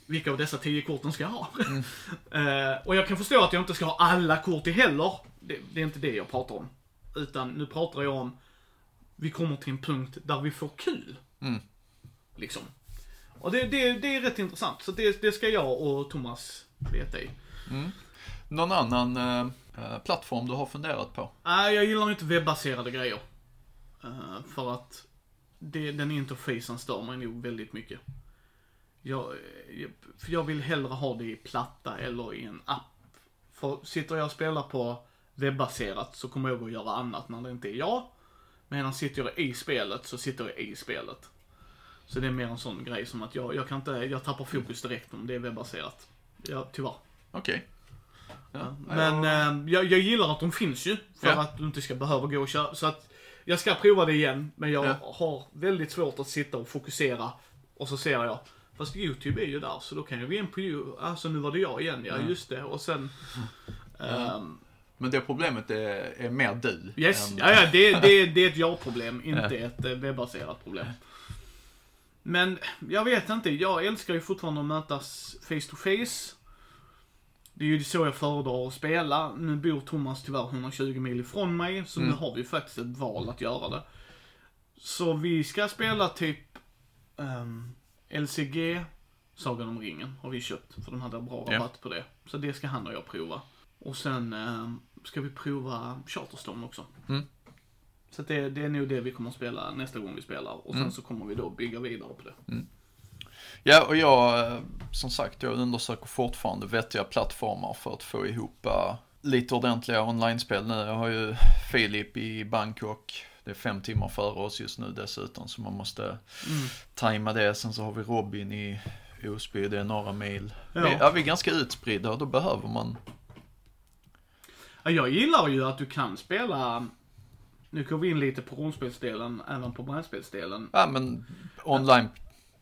vilka av dessa tio korten ska jag ha. Eh, och jag kan förstå att jag inte ska ha alla kort i heller. Det, det är inte det jag pratar om. Utan nu pratar jag om, vi kommer till en punkt där vi får kul. Mm. Liksom. Och det, det, det är rätt intressant. Så det, det ska jag och Thomas veta i. Någon annan, eh, eh, plattform du har funderat på? Nej, jag gillar inte webbaserade grejer. Eh, för att det, den interfacen stör mig nog väldigt mycket. Jag, för jag vill hellre ha det i platta eller i en app. För sitter jag och spelar på webbaserat så kommer jag att göra annat när det inte är jag. Medan sitter jag i spelet så sitter jag i spelet. Så det är mer en sån grej som att jag, jag kan inte, jag tappar fokus direkt om det är webbaserat. Ja, tyvärr. Okej. Ja, Men jag- eh, jag, jag gillar att de finns ju. För Ja. att du inte ska behöva gå och köra. Så att jag ska prova det igen. Men jag Ja. har väldigt svårt att sitta och fokusera. Och så ser jag, fast YouTube är ju där. Så då kan jag gå in på YouTube. Alltså nu var det jag igen, ja just det. Och sen... ehm, Men det problemet är, är mer du. yes, än- ja, ja det, det, det är ett jag-problem, inte ett eh, webbaserat problem. Men jag vet inte, jag älskar ju fortfarande att mötas face to face. Det är ju så jag föredrar att spela. Nu bor Thomas tyvärr 120 mil ifrån mig, så nu har vi faktiskt ett val att göra det. Så vi ska spela typ ehm, LCG, Sagan om ringen, har vi köpt. För de hade bra rabatt på det. Så det ska han och jag prova. Och sen ehm, ska vi prova Charterstone också. Mm. Så det, det är nog det vi kommer att spela nästa gång vi spelar. Och sen Mm. så kommer vi då bygga vidare på det. Ja, och jag, eh, som sagt, jag undersöker fortfarande vettiga plattformar för att få ihop eh, lite ordentliga online-spel nu. Jag har ju Filip i Bangkok. Det är fem timmar före oss just nu dessutom, så man måste Mm. tajma det. Sen så har vi Robin i Osby, det är några mil. Ja. Vi, ja, vi är ganska utspridda och då behöver man, Ja, jag gillar ju att du kan spela, nu går vi in lite på rollspelsdelen, även på brädspelsdelen. ja men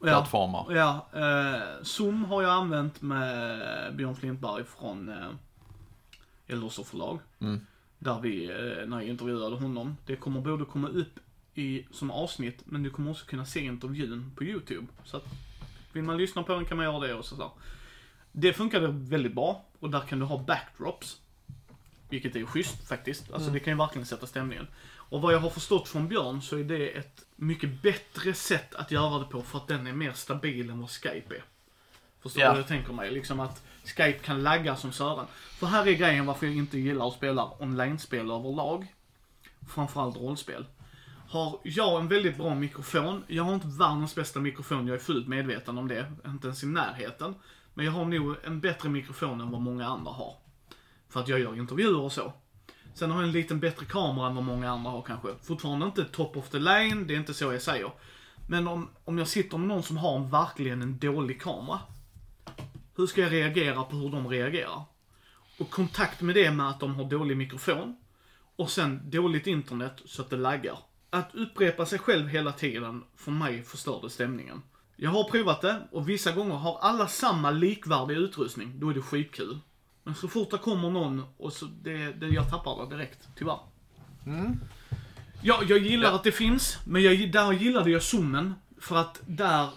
online-plattformar. Ja, eh, Zoom har jag använt med Björn Flintberg från eh, Eldorso förlag. Mm. Där vi, eh, när jag intervjuade honom, det kommer både komma upp i, som avsnitt, men du kommer också kunna se intervjun på YouTube. Så att, vill man lyssna på den kan man göra det och sådär. Det funkade väldigt bra, och där kan du ha backdrops. Vilket är schysst faktiskt. Alltså det kan ju verkligen sätta stämningen. Och vad jag har förstått från Björn så är det ett mycket bättre sätt att göra det på för att den är mer stabil än vad Skype är. Förstår du Ja. vad jag tänker mig? Liksom att Skype kan lagga som sören. För här är grejen varför jag inte gillar att spela online-spel överlag. Framförallt rollspel. Har jag en väldigt bra mikrofon, jag har inte världens bästa mikrofon, jag är fullt medveten om det. Inte ens i närheten. Men jag har nog en bättre mikrofon än vad många andra har. För att jag gör intervjuer och så. Sen har jag en liten bättre kamera än vad många andra har kanske. Fortfarande inte top of the line, det är inte så jag säger. Men om, om jag sitter med någon som har en, verkligen en dålig kamera. Hur ska jag reagera på hur de reagerar? Och kontakt med det med att de har dålig mikrofon. Och sen dåligt internet så att det laggar. Att upprepa sig själv hela tiden, för mig förstörde stämningen. Jag har provat det och vissa gånger har alla samma likvärdig utrustning, då är det skitkul. Men så fort det kommer någon och så, det, det, jag tappar det direkt, tyvärr. Ja, jag gillar Ja. att det finns, men jag, där gillade jag zoomen. För att där,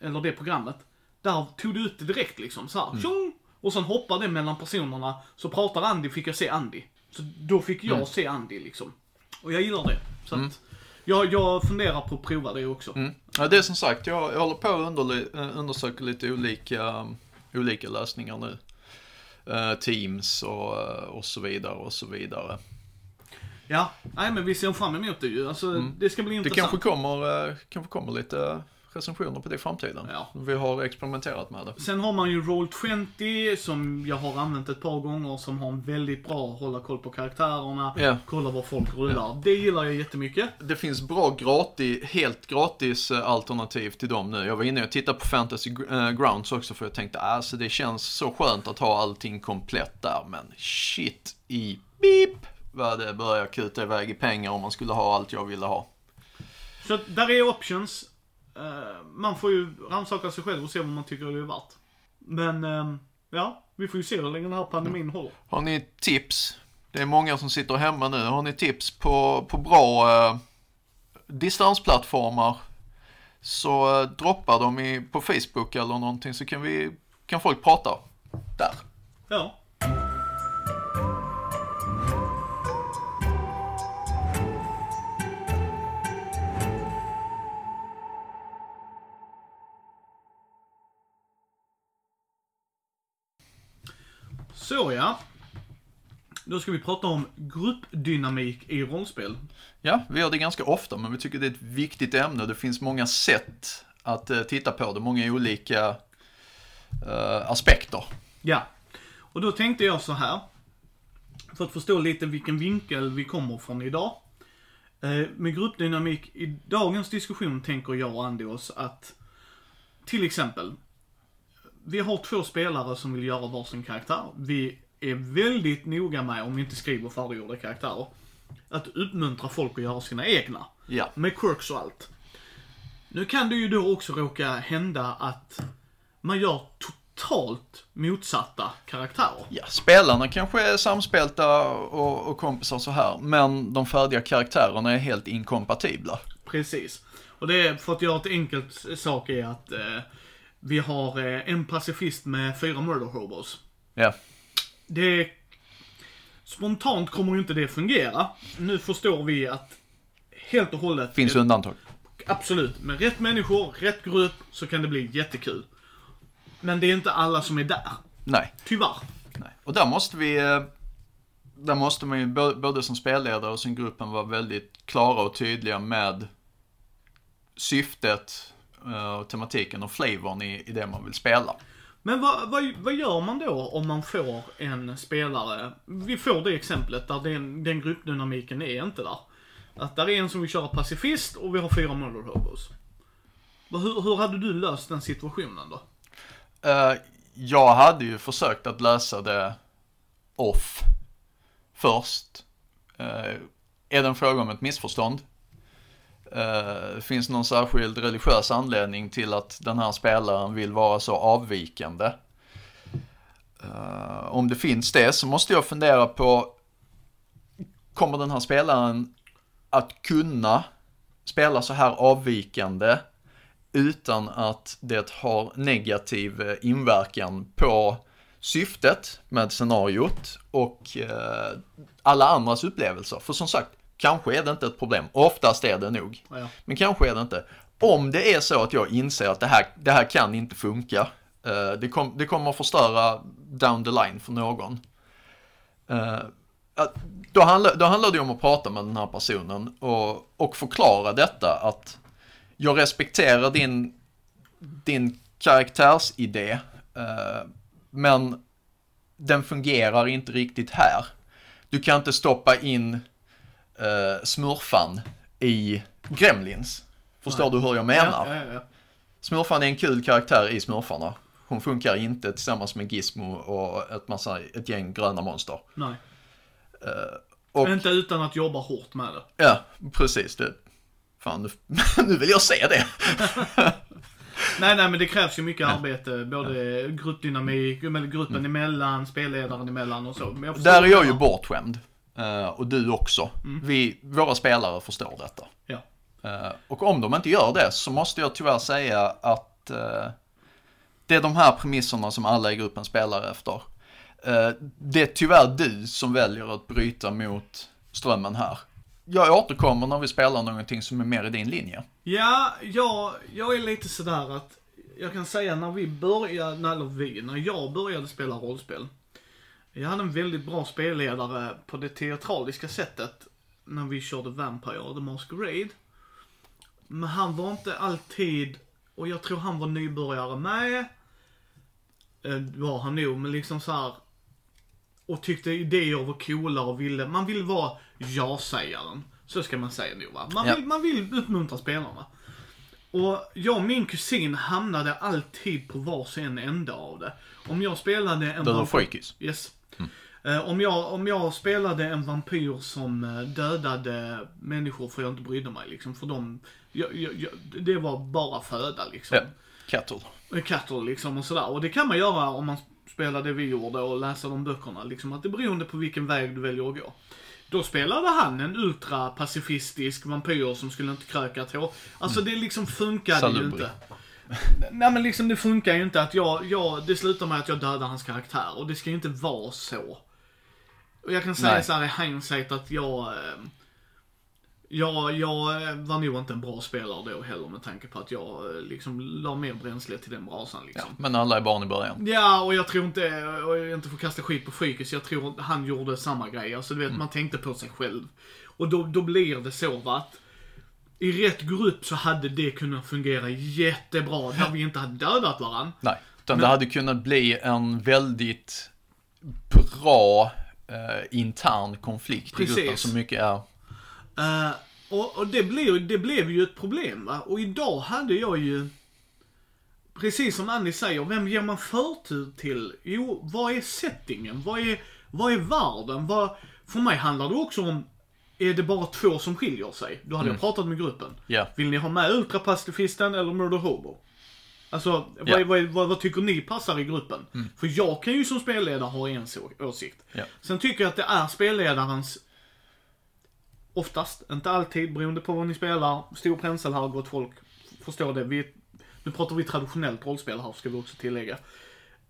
eller det programmet, där tog du ut det direkt liksom så här, tjong! Och sen hoppade det mellan personerna, så pratar Andy fick jag se Andy. Så då fick jag se Andy liksom. Och jag gillar det. Så att, jag, jag funderar på att prova det också. Mm. Ja, det är som sagt, jag, jag håller på att eh, undersöka lite olika, olika lösningar nu. Eh, teams och, eh, och så vidare och så vidare. Ja, nej men vi ser fram emot det ju. Alltså, det ska bli Det intressant. kanske kommer, eh, kanske kommer lite recensioner på det i framtiden. Ja. Vi har experimenterat med det. Sen har man ju Roll20 som jag har använt ett par gånger som har en väldigt bra hålla koll på karaktärerna, Ja. kolla vad folk rullar. Det gillar jag jättemycket. Det finns bra gratis, helt gratis eh, alternativ till dem nu. Jag var inne och tittade på Fantasy eh, Grounds också för jag tänkte alltså det känns så skönt att ha allting komplett där. Men shit i beep vad det börjar kuta iväg i pengar om man skulle ha allt jag ville ha. Så där är options. Eh, man får ju rannsaka sig själv och se vad man tycker det är värt. Men, eh, ja, vi får ju se hur länge den här pandemin håller. Har ni tips? Det är många som sitter hemma nu. Har ni tips på, på bra eh, distansplattformar så eh, droppa dem i, på Facebook eller någonting så kan vi kan folk prata där. Ja. Så ja. Då ska vi prata om gruppdynamik i rollspel. Ja, vi gör det ganska ofta, men vi tycker det är ett viktigt ämne. Det finns många sätt att eh, titta på det, många olika eh, aspekter. Ja. Och då tänkte jag så här. För att förstå lite vilken vinkel vi kommer från idag. Eh, med gruppdynamik i dagens diskussion tänker jag och Andy oss att till exempel vi har två spelare som vill göra varsin karaktär. Vi är väldigt noga med, om vi inte skriver färdiggjorda karaktärer, att uppmuntra folk att göra sina egna. Ja. Med quirks och allt. Nu kan det ju då också råka hända att man gör totalt motsatta karaktärer. Ja, spelarna kanske är samspelta och, och kompisar så här, men de färdiga karaktärerna är helt inkompatibla. Precis. Och det är, för att göra ett enkelt sak är att eh, vi har eh, en pacifist med fyra murder hobos. Ja, Det... Spontant kommer ju inte det fungera. Nu förstår vi att helt och hållet... finns undantag. Absolut. Med rätt människor, rätt grupp, så kan det bli jättekul. Men det är inte alla som är där. Nej. Tyvärr. Nej. Och där måste vi, eh, där måste man ju både som spelledare och som gruppen vara väldigt klara och tydliga med syftet och tematiken och flavorn i, i det man vill spela. Men vad, vad, vad gör man då om man får en spelare, vi får det exemplet där den, den gruppdynamiken är inte där. Att där är en som vill köra pacifist och vi har fyra murder hobos. Hur, hur hade du löst den situationen då? Eh, jag hade ju försökt att lösa det off först. Eh, är det en fråga om ett missförstånd? Eh, finns det någon särskild religiös anledning till att den här spelaren vill vara så avvikande? Eh, om det finns det så måste jag fundera på, kommer den här spelaren att kunna spela så här avvikande utan att det har negativ eh, inverkan på syftet med scenariot och eh, alla andras upplevelser. För som sagt, kanske är det inte ett problem. Oftast är det nog. Ja. Men kanske är det inte. Om det är så att jag inser att det här, det här kan inte funka. Eh, det, kom, det kommer att förstöra down the line för någon. Eh, då, handlar, då handlar det om att prata med den här personen och, och förklara detta att jag respekterar din, din karaktärsidé, eh, men den fungerar inte riktigt här. Du kan inte stoppa in eh, smurfan i Gremlins. Förstår du hur jag menar? Ja, ja, ja. Smurfan är en kul karaktär i Smurfarna. Hon funkar inte tillsammans med Gizmo och ett, massa, ett gäng gröna monster. Nej. Och, Inte utan att jobba hårt med det. ja, precis. Det, fan, nu, nu vill jag se det. Nej, nej, men det krävs ju mycket arbete. Både gruppdynamik, gruppen emellan, spelledaren emellan och så. Där är jag ju bortskämd. Eh, och du också. Vi, våra spelare förstår detta. Ja. Eh, och om de inte gör det så måste jag tyvärr säga att eh, det är de här premisserna som alla i gruppen spelar efter. Det är tyvärr du som väljer att bryta mot strömmen här. Jag återkommer när vi spelar någonting som är mer i din linje. Ja, jag, jag är lite sådär att jag kan säga när vi började, eller vi, när jag började spela rollspel. Jag hade en väldigt bra spelledare på det teatraliska sättet när vi körde Vampire, The Masquerade. Men han var inte alltid, och jag tror han var nybörjare med. Eh, var han nog, men liksom så här. Och tyckte idéer var coola och ville, man vill vara ja-sägaren. Så ska man säga nog va. Man Ja. vill, man vill uppmuntra spelarna. Och jag och min kusin hamnade alltid på varsin ände av det. Om jag spelade en Du var vampyr- freakies. Yes. Eh, om, jag, om jag spelade en vampyr som eh, dödade människor för jag inte brydde mig liksom. För dem, jag, jag, det var bara föda liksom. Ja. Cattle. Eh, Katter liksom och sådär. Och det kan man göra om man spelar det vi gjorde och läser de böckerna. Liksom att det är beroende på vilken väg du väljer att gå. Då spelade han en ultrapacifistisk vampyr som skulle inte kröka ett hår. Alltså det liksom funkade ju Salubri. inte. Nej men liksom det funkar ju inte att jag, jag, det slutar med att jag dödar hans karaktär och det ska ju inte vara så. Och jag kan säga Nej. så här i hindsight att jag, eh, Jag, jag eh, var nog inte en bra spelare då heller med tanke på att jag eh, liksom la mer bränsle till den brasan Ja, liksom. men alla är barn i början. Ja, och jag tror inte, och jag inte får kasta skit på Frykis, jag tror han gjorde samma grej. Alltså du vet, man tänkte på sig själv. Och då, då blir det så va, att i rätt grupp så hade det kunnat fungera jättebra där vi inte hade dödat varandra. Nej, utan det hade kunnat bli en väldigt bra eh, intern konflikt i Precis. gruppen som mycket är Eh, och och det, blev, det blev ju ett problem va. Och idag hade jag ju, precis som Annie säger, vem ger man förtur till? Jo, vad är settingen? Vad är, vad är världen? Vad, för mig handlar det också om, är det bara två som skiljer sig? Då hade jag pratat med gruppen. Ja. Vill ni ha med ultrapacifisten eller murder hobo? Alltså, vad, Ja. vad, vad, vad tycker ni passar i gruppen? För jag kan ju som spelledare ha en åsikt. Ja. Sen tycker jag att det är spelledarens, oftast, inte alltid, beroende på vad ni spelar, stor pensel här, gott folk förstår det. Vi, nu pratar vi traditionellt rollspel här, ska vi också tillägga.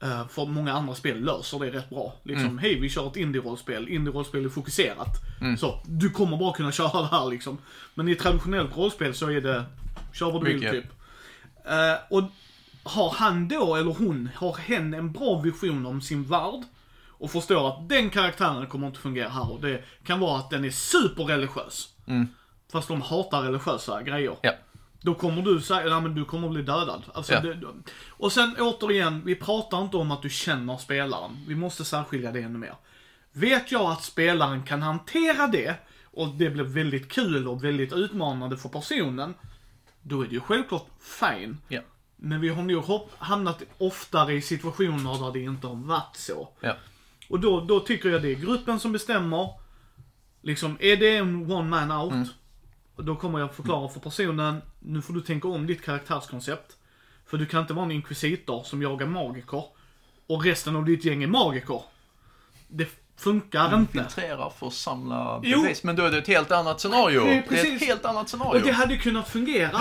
Eh, för många andra spel löser det rätt bra. Liksom, Mm. hej vi kör ett indie-rollspel, indie-rollspel är fokuserat. Så, du kommer bara kunna köra det här liksom. Men i traditionellt rollspel så är det, kör vad du vill typ. Eh, och har han då, eller hon, har hen en bra vision om sin värld och förstår att den karaktären kommer inte fungera här och det kan vara att den är superreligiös. Fast de hatar religiösa grejer. Mm. Ja. Då kommer du säga, ja men du kommer bli dödad. Alltså, Ja. det, och sen återigen, vi pratar inte om att du känner spelaren. Vi måste särskilja det ännu mer. Vet jag att spelaren kan hantera det och det blir väldigt kul och väldigt utmanande för personen. Då är det ju självklart fine. Ja. Men vi har nog hamnat oftare i situationer där det inte har varit så. Ja. Och då, då tycker jag det är gruppen som bestämmer. Liksom, är det en one man out, Mm. då kommer jag förklara för personen, nu får du tänka om ditt karaktärskoncept. För du kan inte vara en inkvisitor som jagar magiker, och resten av ditt gäng är magiker. Det funkar inte. Infiltrera för att samla Jo. bevis. Men då är det ett helt annat scenario. Det är Det är precis. ett helt annat scenario. Och det hade kunnat fungera.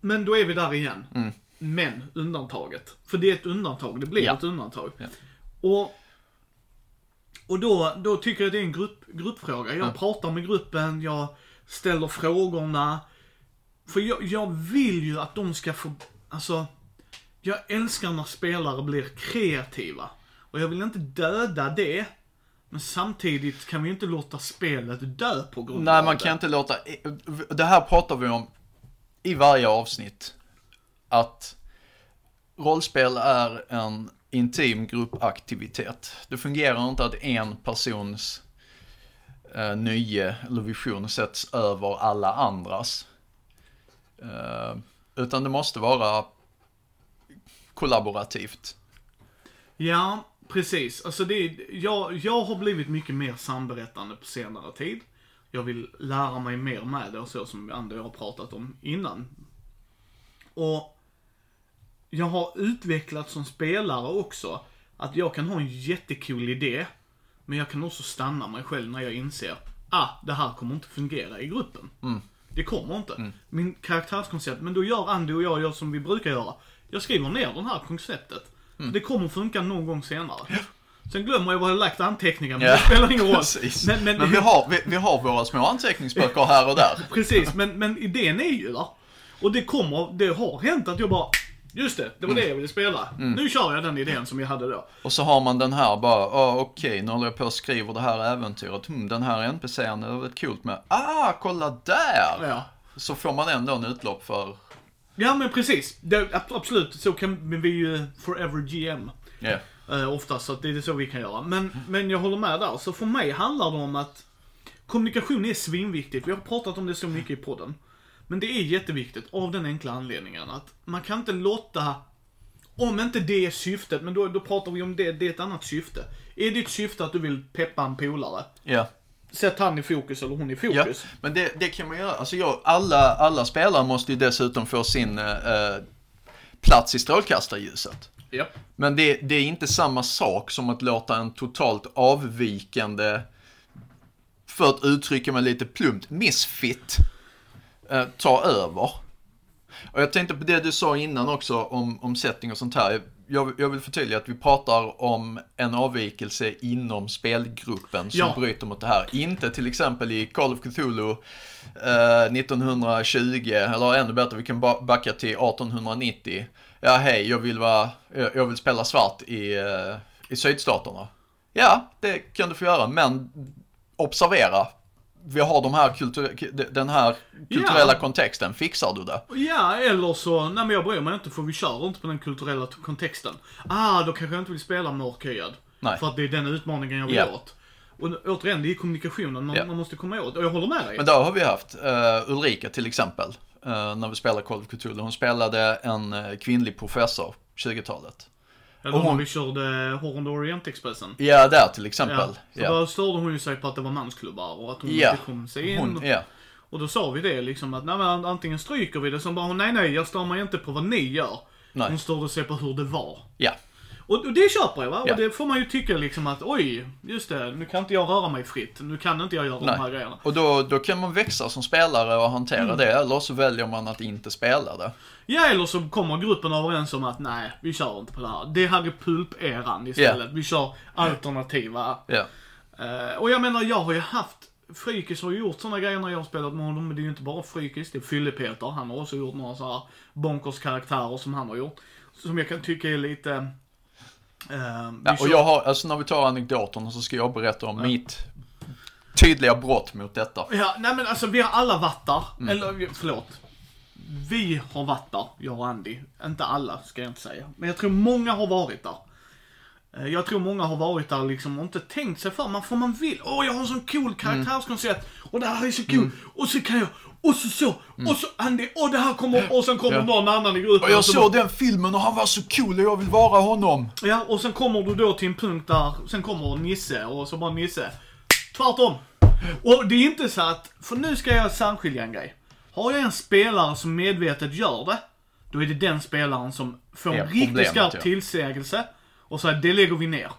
Men då är vi där igen. Mm. Men undantaget. För det är ett undantag, det blir Ja. ett undantag. Ja. Och, och då, då tycker jag det är en grupp, gruppfråga. Jag pratar med gruppen, jag ställer frågorna. För jag, jag vill ju att de ska få, alltså, jag älskar när spelare blir kreativa. Och jag vill inte döda det. Men samtidigt kan vi inte låta spelet dö på grund Nej, av man det. kan inte låta... Det här pratar vi om i varje avsnitt. Att rollspel är en intim gruppaktivitet. Det fungerar inte att en persons eh, nöje eller vision sätts över alla andras. Eh, utan det måste vara kollaborativt. Ja, precis. Alltså det är, jag, jag har blivit mycket mer samberättande på senare tid. Jag vill lära mig mer med det och så som andra har pratat om innan. Och jag har utvecklat som spelare också att jag kan ha en jättecool idé. Men jag kan också stanna mig själv när jag inser, ah, det här kommer inte fungera i gruppen. Det kommer inte. Min karaktärskoncept, men då gör Andy och jag gör som vi brukar göra. Jag skriver ner det här konceptet. Det kommer funka någon gång senare. Sen glömmer jag vad jag lagt anteckningar, men Ja, det spelar ingen roll. Precis. Men, men, vi, har, vi, vi har våra små anteckningsböcker här och där. Precis, men, men idén är ju där. Och det kommer, det har hänt att jag bara, just det, det var det jag ville spela. Nu kör jag den idén som jag hade då. Och så har man den här bara, ah, okej, nu håller jag på och skriver det här äventyret. Hmm, den här NPCn, det var väldigt kul med. Ah, kolla där! Ja. Så får man ändå en utlopp för, Ja men precis, det, ab- absolut, så kan vi ju forever GM. ja. Eh, oftast, så att det är så vi kan göra. Men, men jag håller med där. Så för mig handlar det om att kommunikation är svinviktigt. Vi har pratat om det så mycket i podden. Men det är jätteviktigt av den enkla anledningen att man kan inte låta, om inte det är syftet, men då, då pratar vi om det, det är ett annat syfte. Är ditt syfte att du vill peppa en polare, Ja. Sätt han i fokus eller hon i Ja, fokus. men det, det kan man göra. Alltså jag, alla, alla spelare måste ju dessutom få sin eh, plats i strålkastarljuset. Ja. Men det, det är inte samma sak som att låta en totalt avvikande, för att uttrycka mig lite plumpt, misfit eh, ta över. Och jag tänkte på det du sa innan också om, om setting och sånt här. Jag, jag vill förtälja att vi pratar om en avvikelse inom spelgruppen som Ja. bryter mot det här. Inte till exempel i Call of Cthulhu eh, 1920, eller ännu bättre, vi kan ba- backa till 1890. Ja, hej, jag vill, vara, jag vill spela svart i, eh, i sydstaterna. Ja, det kan du få göra, men observera. Vi har de här kultur, den här kulturella Ja. kontexten, fixar du det? Ja, eller så, nej men jag bryr mig inte för vi kör inte på den kulturella kontexten. Ah, då kanske jag inte vill spela mörkhyad. Nej. För att det är den utmaningen jag vill Ja. åt. Och återigen, det är kommunikationen man, Ja. man måste komma åt. Och jag håller med dig. Men där har vi haft uh, Ulrika till exempel, eh, när vi spelade Call of Cthulhu. Hon spelade en eh, kvinnlig professor, 20-talet. Eller hon- vi körde the Orient-expressen. Ja, där till exempel. Ja, så Ja, då störde hon ju sig på att det var mansklubbar och att hon Ja. inte kom sig in. Hon, ja. Och då sa vi det liksom att nej men antingen stryker vi det, så bara hon nej nej jag stör mig inte på vad ni gör. Nej. Hon störde sig på hur det var. ja. Och, det köper jag va? Ja. Och det får man ju tycka liksom att oj, just det, nu kan inte jag röra mig fritt. Nu kan inte jag göra de här Nej. grejerna. Och då, då kan man växa som spelare och hantera Mm. det, eller så väljer man att inte spela det. Ja eller så kommer gruppen överens om att nej, vi kör inte på det här. Det här är pulp-eran istället. Vi kör alternativa. Ja. Eh, och jag menar, jag har ju haft Frykis har gjort sådana grejer när jag har spelat med honom, men det är ju inte bara Frykis, det är Fylle-Peter. Han har också gjort några sådana här bonkers karaktärer som han har gjort. Som jag kan tycka är lite... eh, Ja, och jag har, alltså när vi tar anekdoterna så ska jag berätta om mitt tydliga brott mot detta. Ja, nej men alltså vi har alla varit där. Mm. Eller förlåt. Vi har varit där, jag och Andy. Inte alla, ska jag inte säga. Men jag tror många har varit där. Eh, Jag tror många har varit där liksom och inte tänkt sig för. Man får man vill. Åh, jag har en sån cool karaktärskoncept. Och det här är så Mm. cool. Och så kan jag. Och så så. Och så Andy. Och det här kommer. Och sen kommer Ja. någon annan i gruppen. Och jag så såg den filmen och han var så cool och jag vill vara honom. Ja, och sen kommer du då till en punkt där, sen kommer Nisse och så bara Nisse. Tvärtom. Och det är inte så att, för nu ska jag särskilja en grej. Har jag en spelare som medvetet gör det, då är det den spelaren som får en riktigt skarp ja. tillsägelse. Och säger det lägger vi ner.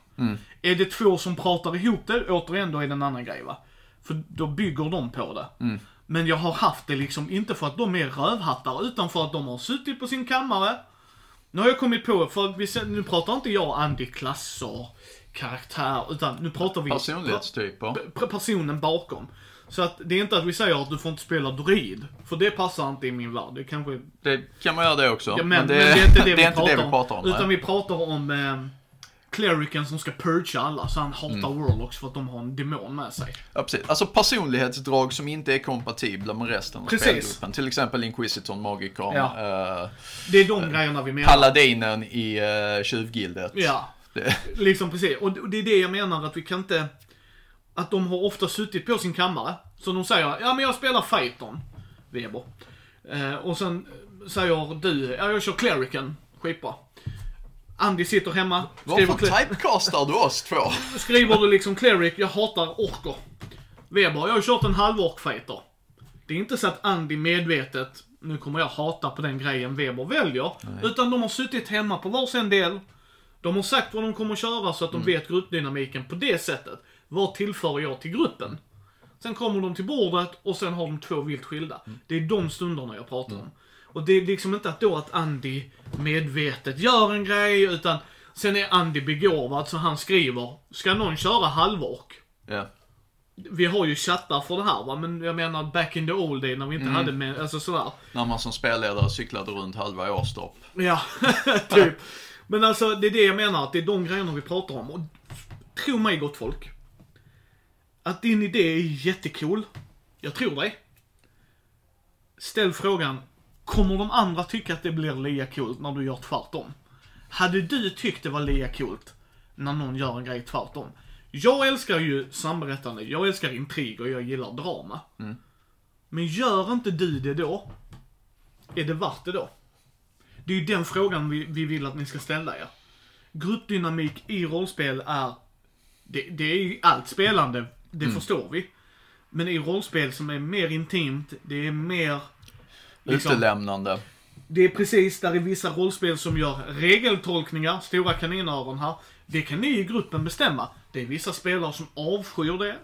Är det två som pratar ihop det, återigen då är det en annan grej va. För då bygger de på det. Men jag har haft det liksom, inte för att de är rövhattar, utan för att de har suttit på sin kammare, nu har jag kommit på, för vi, nu pratar inte jag Andy klasser, karaktär, utan nu pratar vi Personlighetstyper. personen bakom. Så att det är inte att vi säger att du får inte spela druid, för det passar inte i min värld. Det kanske, Det kan man göra det också. ja, men, men, det, det, är inte det, vi, är inte pratar det vi pratar om. Utan nej. vi pratar om eh, clericen som ska purga alla, så han hatar Mm. warlocks för att de har en demon med sig. Ja, precis. Alltså personlighetsdrag som inte är kompatibla med resten av Precis. spelgruppen. Till exempel Inquisitorn, Magikern, Ja. eh, Det är de grejerna vi menar. Paladinen i uh, Tjuvgildet. Ja. Det, Liksom precis. Och det är det jag menar att vi kan inte... Att de har ofta suttit på sin kammare. Så de säger, ja men jag spelar Fighton, Weber. Eh, och sen säger du, ja jag kör Clericen, skitbra. Andy sitter hemma, skriver, varför typecastar du oss två? skriver du liksom Cleric, jag hatar orker. Weber, jag har kört en halvork-fighter. Det är inte så att Andy medvetet, nu kommer jag hata på den grejen Weber väljer. Utan de har suttit hemma på varsin del. De har sagt vad de kommer att köra så att de vet gruppdynamiken på det sättet. Vad tillför jag till gruppen? Sen kommer de till bordet och sen har de två vilt skilda. Det är de stunderna jag pratar om. Och det är liksom inte att då att Andy medvetet gör en grej, utan sen är Andy begåvad så han skriver, ska någon köra halvork? Ja. Vi har ju chattar för det här va, men jag menar back in the old day när vi inte hade med, alltså sådär. När man som spelledare cyklade runt halva Åstorp. Ja, typ. Men alltså det är det jag menar, att det är de grejerna vi pratar om. Och tro mig gott folk. Att din idé är jättecool. Jag tror dig. Ställ frågan, kommer de andra tycka att det blir lika coolt när du gör tvärtom? Hade du tyckt det var lika coolt när någon gör en grej tvärtom? Jag älskar ju samberättande, jag älskar intrig och jag gillar drama. Men gör inte du det då, är det värt det då? Det är ju den frågan vi, vi vill att ni ska ställa er. Gruppdynamik i rollspel är, det, det är ju allt spelande, det förstår vi. Men i rollspel som är mer intimt, det är mer... liksom- Utelämnande. det är precis, där är vissa rollspel som gör regeltolkningar, stora kaninöron här. Det kan ni i gruppen bestämma. Det är vissa spelare som avskyr det.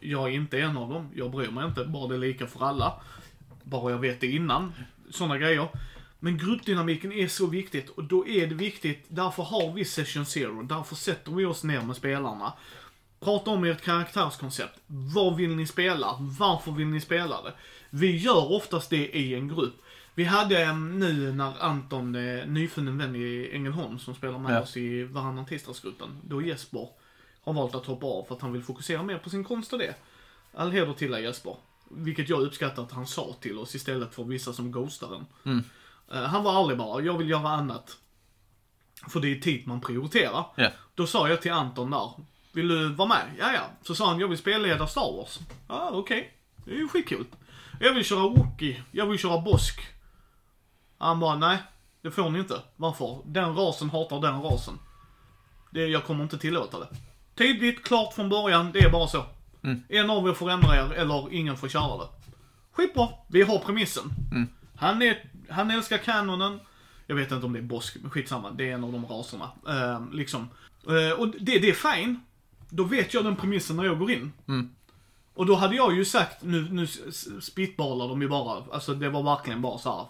Jag är inte en av dem, jag bryr mig inte, bara det är lika för alla. Bara jag vet det innan. Sådana grejer. Men gruppdynamiken är så viktigt och då är det viktigt, därför har vi session zero, därför sätter vi oss ner med spelarna. Prata om ert karaktärskoncept. Vad vill ni spela? Varför vill ni spela det? Vi gör oftast det i en grupp. Vi hade nu när Anton, eh, nyfunnen vän i Ängelholm, som spelar med Ja. oss i varannan tisdagsgruppen, då Jesper har valt att hoppa av för att han vill fokusera mer på sin konst och det. All heder till dig Jesper. Vilket jag uppskattar att han sa till oss istället för vissa som ghostar en. Eh, Han var ärlig bara, jag vill göra annat. För det är tid man prioriterar. Ja. Då sa jag till Anton där, vill du vara med? Ja, ja. Så sa han, jag vill spelleda Star Wars. Ja, okej. Det är ju skitkul. Jag vill köra Wookie, jag vill köra Bosk. Han bara, nej. Det får ni inte. Varför? Den rasen hatar den rasen. Det, jag kommer inte tillåta det. Tydligt, klart från början, det är bara så. En av er får ändra er, eller ingen får köra det. Skitbra, vi har premissen. Han, är, han älskar kanonen. Jag vet inte om det är Bosk, men skitsamma. Det är en av de raserna. Eh, liksom. Eh, och det, det är fine. Då vet jag den premissen när jag går in. Och då hade jag ju sagt, nu, nu s- spitballar de ju bara. Alltså det var verkligen bara så här,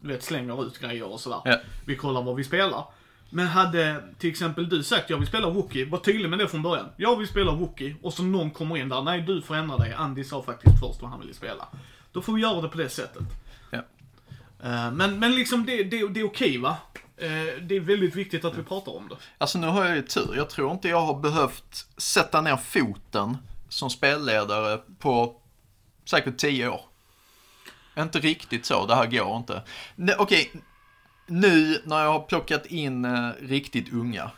du vet slänger ut grejer och sådär. Ja. Vi kollar vad vi spelar. Men hade till exempel du sagt jag vill spela Wookie, var tydlig med det från början. Jag vill spela Wookie och så någon kommer in där, nej du får ändra dig. Andy sa faktiskt först vad han ville spela. Då får vi göra det på det sättet. Ja. Eh, Men, men liksom det, det, det är okej va? Eh, Det är väldigt viktigt att vi pratar om det. Alltså nu har jag ju tur. Jag tror inte jag har behövt sätta ner foten som spelledare på säkert tio år. Inte riktigt så, det här går inte. Okej, nu när jag har plockat in eh, riktigt unga,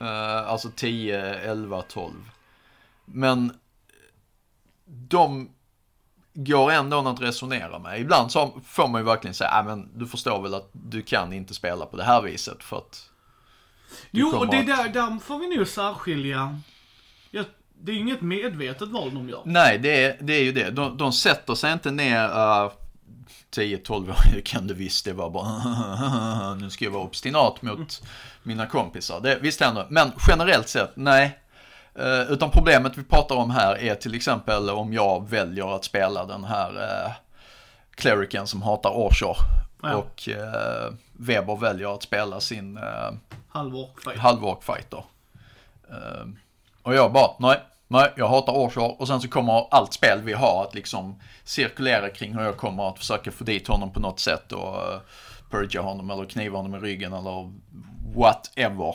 eh, alltså 10, 11, 12. Men de går ändå att resonera med. Ibland så får man ju verkligen säga, "Ah, men du förstår väl att du kan inte spela på det här viset för att Jo, och det att- där, där får vi nog särskilja. Ja, det är ju inget medvetet val de gör. Nej, det är, det är ju det. De, de sätter sig inte ner uh, 10-12 år, kan du visst, det var bara nu ska jag vara obstinat mot mina kompisar. Det, visst händer Men generellt sett, nej. Eh, utan problemet vi pratar om här är till exempel om jag väljer att spela den här uh, clericen som hatar Orcher. Ja. Och uh, Weber väljer att spela sin uh, Halvork fight. halvork. Eh, och jag bara, nej, nej, jag hatar Orchar. Och sen så kommer allt spel vi har att liksom cirkulera kring hur jag kommer att försöka få dit honom på något sätt och uh, purga honom eller kniva honom i ryggen eller whatever.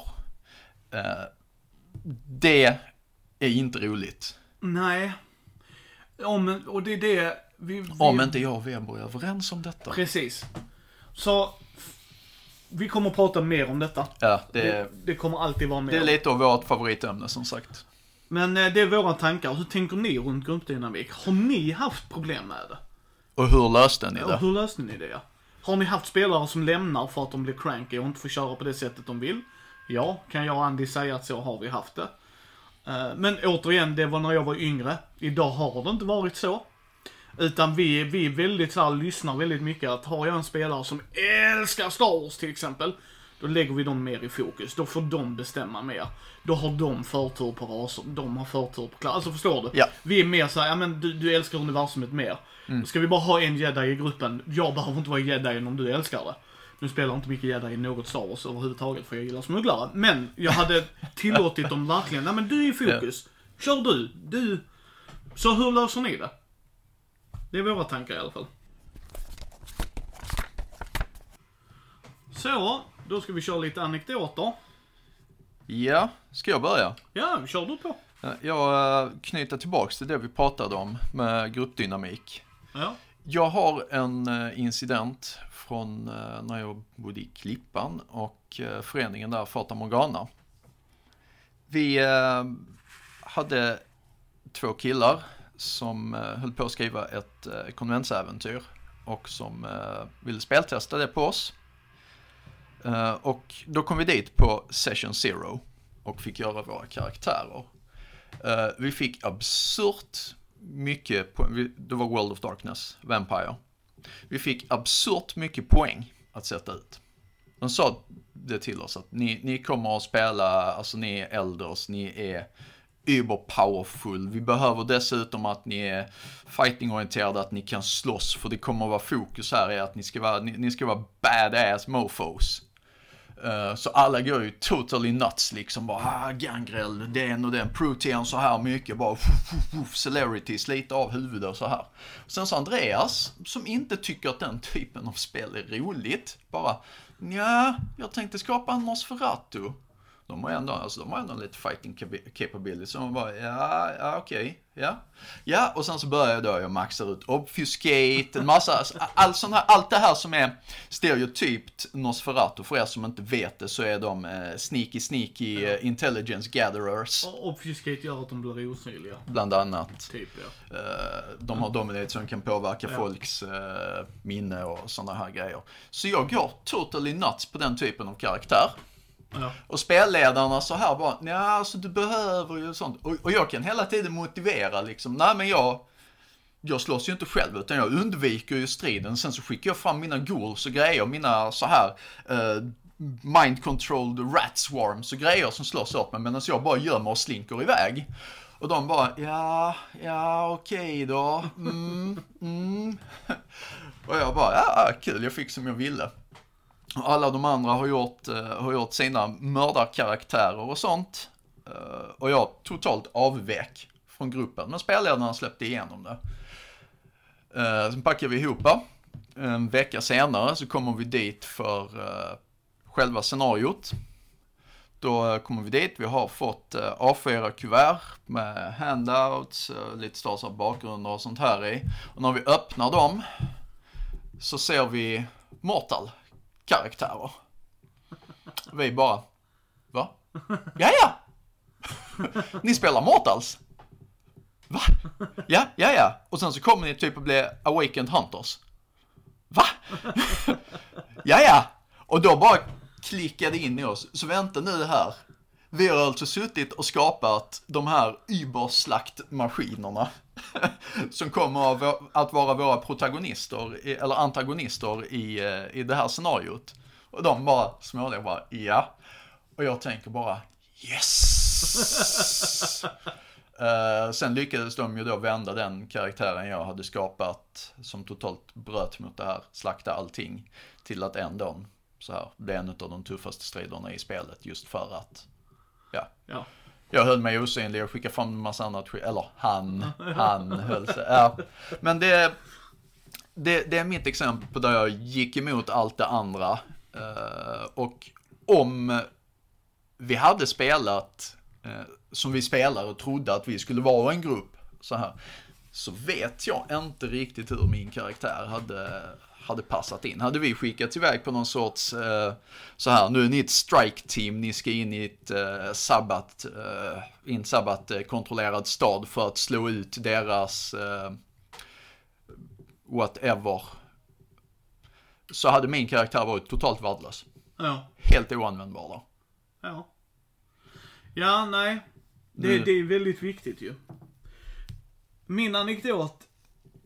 Eh, det är inte roligt. Nej. Om, och det är det vi... vi Om inte jag och Weber är överens om detta. Precis. Så, vi kommer att prata mer om detta. Ja, det, Det, det kommer alltid vara mer. det är lite av vårt favoritämne som sagt. Men eh, det är våra tankar. Hur tänker ni runt gruppdynamik? Har ni haft problem med det? Och hur löste ni Och det? hur löste ni det? Har ni haft spelare som lämnar för att de blir cranky och inte får köra på det sättet de vill? Ja, kan jag och Andy säga att så har vi haft det. Eh, Men återigen, det var när jag var yngre. Idag har det inte varit så. Utan vi, vi är väldigt så här, lyssnar väldigt mycket att har jag en spelare som älskar Star Wars till exempel. Då lägger vi dem mer i fokus. Då får de bestämma mer. Då har de förtur på raser. De har förtur på klass. Alltså förstår du? Ja. Vi är mer såhär, ja men du, du älskar universumet mer. Ska vi bara ha en jedi i gruppen? Jag behöver inte vara jedi om du älskar det. Nu spelar inte mycket jedi i något Star Wars överhuvudtaget för jag gillar smugglare. Men jag hade tillåtit dem verkligen, nej men du är i fokus. Kör du. Du. Så hur löser ni det? Det är våra tankar i alla fall. Så, då ska vi köra lite anekdoter. Ja, ska jag börja? Ja, kör du på. Jag eh, knyter tillbaks till det vi pratade om med gruppdynamik. Ja. Jag har en eh, incident från eh, när jag bodde i Klippan och eh, föreningen där, Fata Morgana. Vi eh, hade två killar som höll på att skriva ett konventsäventyr och som ville speltesta det på oss. Och då kom vi dit på Session Zero och fick göra våra karaktärer. Vi fick absurt mycket, det var World of Darkness, Vampire. Vi fick absurt mycket poäng att sätta ut. De sa det till oss att ni, ni kommer att spela, alltså ni är elders, alltså ni är über powerful. Vi behöver dessutom att ni är fighting-orienterade, att ni kan slåss, för det kommer att vara fokus här i att ni ska vara, ni, ni ska vara badass mofos. Uh, så alla går ju totally nuts liksom, bara ah, gangrel, den och den, protein så här mycket, bara fuff, fuff, lite av huvudet och så här. Sen så Andreas, som inte tycker att den typen av spel är roligt, bara ja, jag tänkte skapa en Nosferatu. De har ändå, alltså, de har ändå lite fighting capability. Så man bara, ja, ja okej, okay, ja. Ja, och sen så börjar jag då, jag maxar ut obfuscate, en massa, all sån här, allt det här som är stereotypt Nosferatu. För er som inte vet det så är de eh, sneaky, sneaky ja. uh, intelligence gatherers. Och obfuscate gör att de blir osynliga. Bland annat. Typ, ja. Uh, de har dominate som kan påverka ja. folks uh, minne och sådana här grejer. Så jag går totally nuts på den typen av karaktär. Ja. Och spelledarna så här bara, nej alltså du behöver ju sånt. Och, och jag kan hela tiden motivera liksom, nej men jag, jag slåss ju inte själv utan jag undviker ju striden. Sen så skickar jag fram mina ghouls och grejer, mina så här uh, mind controlled rat swarms och grejer som slåss åt mig medan jag bara gömmer och slinker iväg. Och de bara, ja, ja okej okay då, mm, mm. Och jag bara, ja kul, jag fick som jag ville. Alla de andra har gjort, eh, har gjort sina mördarkaraktärer och sånt. Eh, och jag totalt avvek från gruppen. Men spelledarna släppte igenom det. Uh, sen packade vi ihop. En vecka senare så kommer vi dit för själva scenariot. Då kommer vi dit, vi har fått A4-kuvert med handouts, lite större bakgrunder och sånt här i. Och när vi öppnar dem så ser vi Mortal karaktärer. Vi bara, va? Ja, ja! Ni spelar Mortals? Va? Ja, ja, ja. Och sen så kommer ni typ att bli Awakened Hunters. Va? ja, ja. Och då bara klickade in i oss. Så vänta nu här. Vi har alltså suttit och skapat de här überslaktmaskinerna som kommer att vara våra protagonister, eller antagonister i, eh, i det här scenariot. Och de bara småler bara, ja. Och jag tänker bara, yes! uh, sen lyckades de ju då vända den karaktären jag hade skapat, som totalt bröt mot det här, slakta allting, till att ändå så här, bli en av de tuffaste striderna i spelet, just för att, ja. ja. Jag höll mig osynlig och skickade fram en massa annat skit. Eller han, han höll sig. Ja. Men det, det, det är mitt exempel på där jag gick emot allt det andra. Uh, och om vi hade spelat uh, som vi spelare trodde att vi skulle vara en grupp så här. Så vet jag inte riktigt hur min karaktär hade, hade passat in. Hade vi skickats iväg på någon sorts, eh, så här, nu är ni ett strike team, ni ska in i ett eh, sabbat, eh, in sabbat kontrollerad stad för att slå ut deras eh, whatever. Så hade min karaktär varit totalt värdelös. Ja. Helt oanvändbar då. Ja. Ja, nej. Det, det är väldigt viktigt ju. Min anekdot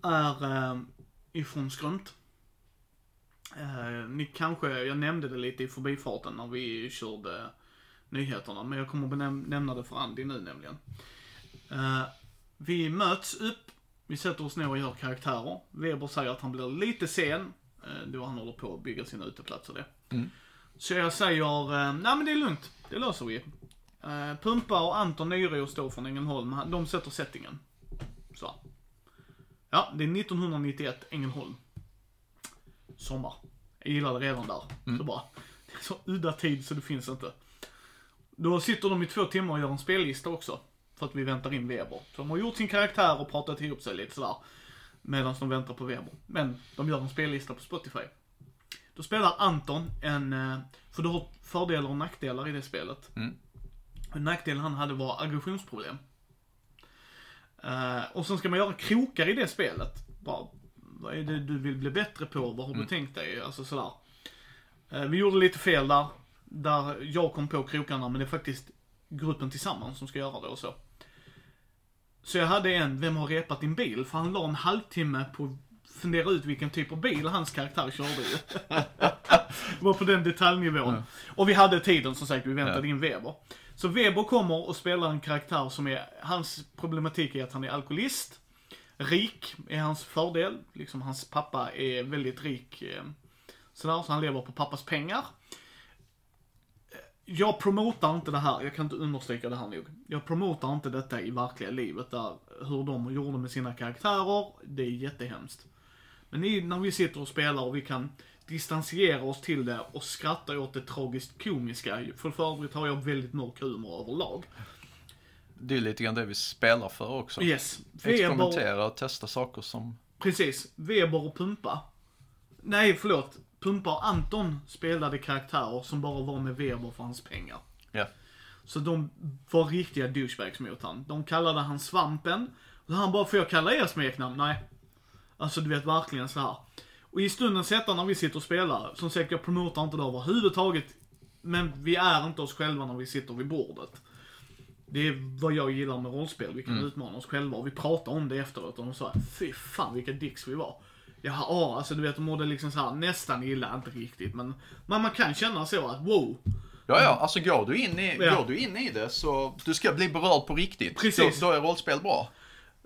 är eh, ifrån Skrömt. Eh, ni kanske, jag nämnde det lite i förbifarten när vi körde nyheterna, men jag kommer benäm- nämna det för Andy nu nämligen. Eh, vi möts upp, vi sätter oss ner och gör karaktärer. Weber säger att han blir lite sen, eh, då han håller på att bygga sina uteplatser det. Mm. Så jag säger, eh, nej men det är lugnt, det löser vi. Eh, Pumpa och Anton Nyro står från Ängelholm, de sätter settingen. Så. Ja, det är 1991, Ängelholm sommar. Jag gillar det redan där. Mm. Så bara, det är så udda tid så det finns inte. Då sitter de i två timmar och gör en spellista också. För att vi väntar in Weber. Så de har gjort sin karaktär och pratat ihop sig lite sådär. Medan de väntar på Weber. Men de gör en spellista på Spotify. Då spelar Anton en, eh, för du har fördelar och nackdelar i det spelet. Mm. En nackdel han hade var aggressionsproblem. Uh, och sen ska man göra krokar i det spelet. Bara vad är det du vill bli bättre på? Vad har du mm. tänkt dig? Alltså sådär. Eh, vi gjorde lite fel där. Där jag kom på krokarna, men det är faktiskt gruppen tillsammans som ska göra det och så. Så jag hade en, vem har repat din bil? För han la en halvtimme på att fundera ut vilken typ av bil hans karaktär körde i. var på den detaljnivån. Mm. Och vi hade tiden som sagt, vi väntade in Weber. Så Weber kommer och spelar en karaktär som är, hans problematik är att han är alkoholist. Rik är hans fördel, liksom hans pappa är väldigt rik. Eh, sådär, så han lever på pappas pengar. Eh, jag promotar inte det här, jag kan inte understryka det här nog. Jag promotar inte detta i verkliga livet, där hur de gjorde med sina karaktärer, det är jättehemskt. Men i, när vi sitter och spelar och vi kan distansiera oss till det och skratta åt det tragiskt komiska, för för övrigt har jag väldigt mörk humor överlag. Det är lite grann det vi spelar för också. Yes. Experimentera och testa saker som... precis. Weber och Pumpa. Nej, förlåt. Pumpa och Anton spelade karaktärer som bara var med Weber för hans pengar. Ja. Så de var riktiga douchebags mot han. De kallade han Svampen. Och han bara, får jag kalla er smeknamn? Nej. Alltså du vet verkligen så här. Och i stundens hetta när vi sitter och spelar, som sagt jag promotar inte det överhuvudtaget. Men vi är inte oss själva när vi sitter vid bordet. Det är vad jag gillar med rollspel, vi kan utmana oss själva och vi pratar om det efteråt och de sa fy fan vilka dicks vi var. Ja, ja, alltså du vet de mådde liksom så här nästan illa, inte riktigt men, men man kan känna så att wow. Ja, ja, alltså går du in i, Ja. går du in i det så du ska bli berörd på riktigt. Precis. Då, då är rollspel bra.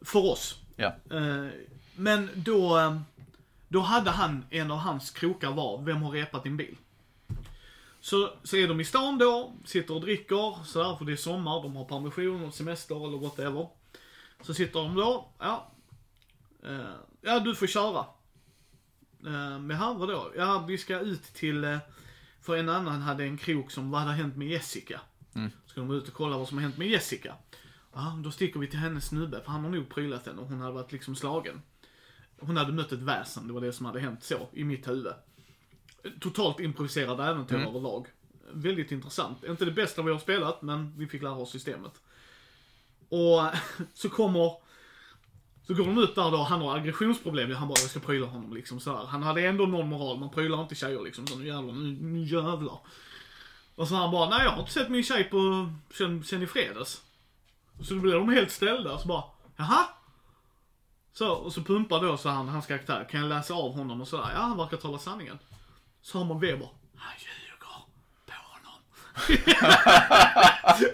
För oss. Ja. Eh, Men då, eh, då hade han, en av hans krokar var, vem har repat din bil? Så, så är de i stan då, sitter och dricker, sådär, för det är sommar, de har permission och semester eller whatever. Så sitter de då, ja. Eh, ja, du får köra. Uh, men här, vadå? Ja, vi ska ut till, eh, för en annan hade en krok som, vad hade hänt med Jessica? Ska de ut och kolla vad som har hänt med Jessica? Ja, då sticker vi till hennes snubbe, för han har nog prylat henne och hon hade varit liksom slagen. Hon hade mött ett väsen, det var det som hade hänt så, i mitt huvud. Totalt improviserade äventyr överlag. Väldigt intressant. Inte det bästa vi har spelat, men vi fick lära oss systemet. Och så kommer, så går de ut där då, han har aggressionsproblem, han bara jag ska pryla honom liksom så här. Han hade ändå någon moral, man prylar inte tjejer liksom, så nu jävlar, nu, nu jävlar. Och så han bara, nej jag har inte sett min tjej på, sen, sen i fredags. Så då blir de helt ställda, så bara, jaha? Så, och så pumpar då så han, hans karaktär, kan jag läsa av honom och sådär, ja han verkar tala sanningen. Så har man Weber, han ljuger på honom.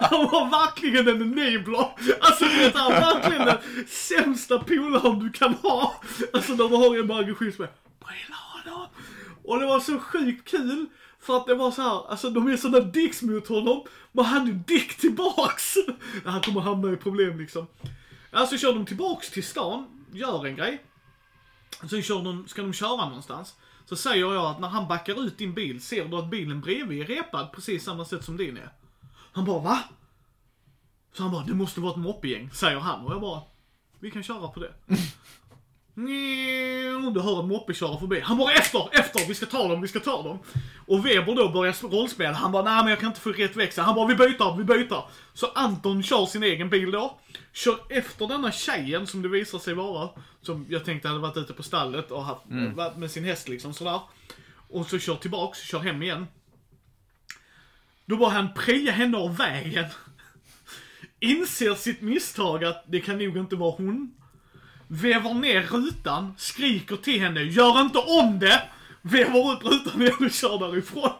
han var verkligen en enabler. Alltså vet, han verkligen den sämsta polaren du kan ha. Alltså när man har en med aggressionsspel, pryla honom. Och det var så sjukt kul. För att det var så här, alltså de är sådana dicks mot honom, men han är dick tillbaks. Han kommer hamna i problem liksom. Alltså kör de tillbaks till stan, gör en grej. Sen kör de, ska de köra någonstans. Så säger jag att när han backar ut din bil, ser du att bilen bredvid är repad precis samma sätt som din är? Han bara va? Så han bara, det måste vara ett moppegäng, säger han. Och jag bara, vi kan köra på det. Du hör en moppe köra förbi. Han bara efter, efter, vi ska ta dem, vi ska ta dem. Och Weber då börjar rollspela. Han bara, nej men jag kan inte få rätt växel. Han bara, vi byter, vi byter. Så Anton kör sin egen bil då. Kör efter denna tjejen som det visar sig vara. Som jag tänkte hade varit ute på stallet och haft, varit med sin häst liksom sådär. Och så kör tillbaks, kör hem igen. Då bara han preja henne av vägen. Inser sitt misstag att det kan nog inte vara hon. Vevar ner rutan, skriker till henne, gör inte om det! Vevar upp rutan igen och kör därifrån.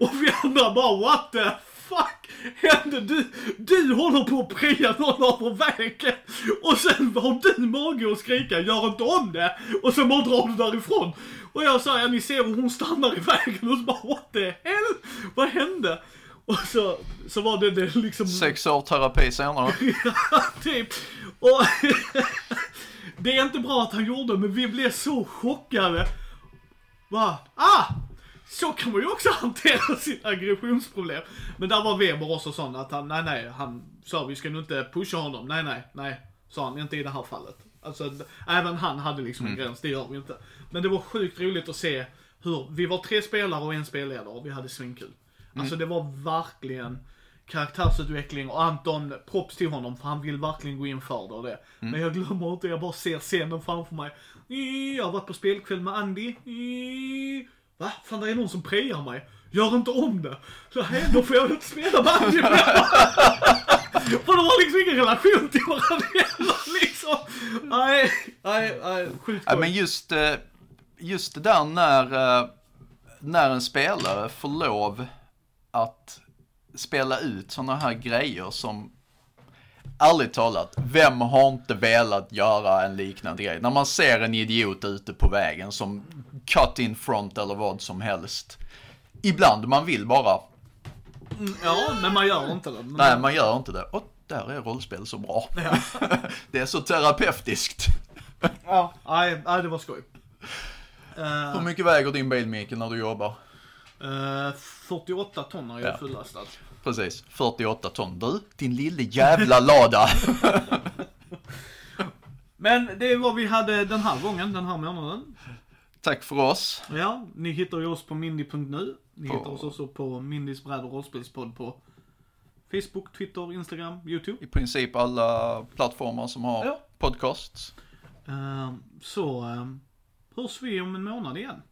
Och vi andra bara, what the fuck hände? Du, du håller på att preja någon över vägen. Och sen har du mage att skrika, gör inte om det! Och sen bara drar du därifrån. Och jag sa, ja ni ser hur hon stannar i vägen och så bara, what the hell? Vad hände? Och så, så var det det liksom... Sex år terapi senare. typ. Och det är inte bra att han gjorde, men vi blev så chockade. Va? Ah! Så kan man ju också hantera sitt aggressionsproblem. Men där var Weber också sån att han, nej nej, han sa vi ska nu inte pusha honom. Nej nej, nej. Sa han, inte i det här fallet. Alltså, även han hade liksom en gräns, det gör vi inte. Men det var sjukt roligt att se hur, vi var tre spelare och en spelledare och vi hade svinkul. Alltså det var verkligen karaktärsutveckling och Anton, props till honom för han vill verkligen gå in för det och det. Men jag glömmer inte, jag bara ser scenen framför mig. Jag har varit på spelkväll med Andy. Va? Fan det är någon som prejar mig. Gör inte om det. Så här, då får jag inte spela med Andy För de har liksom ingen relation till varandra liksom. Nej, nej, nej, sjukt Ja, men just, eh, just det där när, eh, när en spelare får lov att spela ut sådana här grejer som Ärligt talat, vem har inte velat göra en liknande grej? När man ser en idiot ute på vägen som cut in front eller vad som helst. Ibland man vill bara, Mm, Ja, men man gör inte det. Men nej man gör inte det. Och där är rollspel så bra. det är så terapeutiskt. Ja, nej, nej, det var skoj. Hur mycket väger din bil Mikael när du jobbar? eh, 48 ton är jag Ja. fullastad. Precis, 48 ton. Du, din lille jävla lada. Men det är vad vi hade den här gången, den här månaden. Tack för oss. Ja, ni hittar ju oss på mindy.nu. Ni På- hittar oss också på Mindys bräd och rollspelspodd på Facebook, Twitter, Instagram, YouTube. I princip alla plattformar som har Ja. podcasts. Eh, så eh, hörs vi om en månad igen.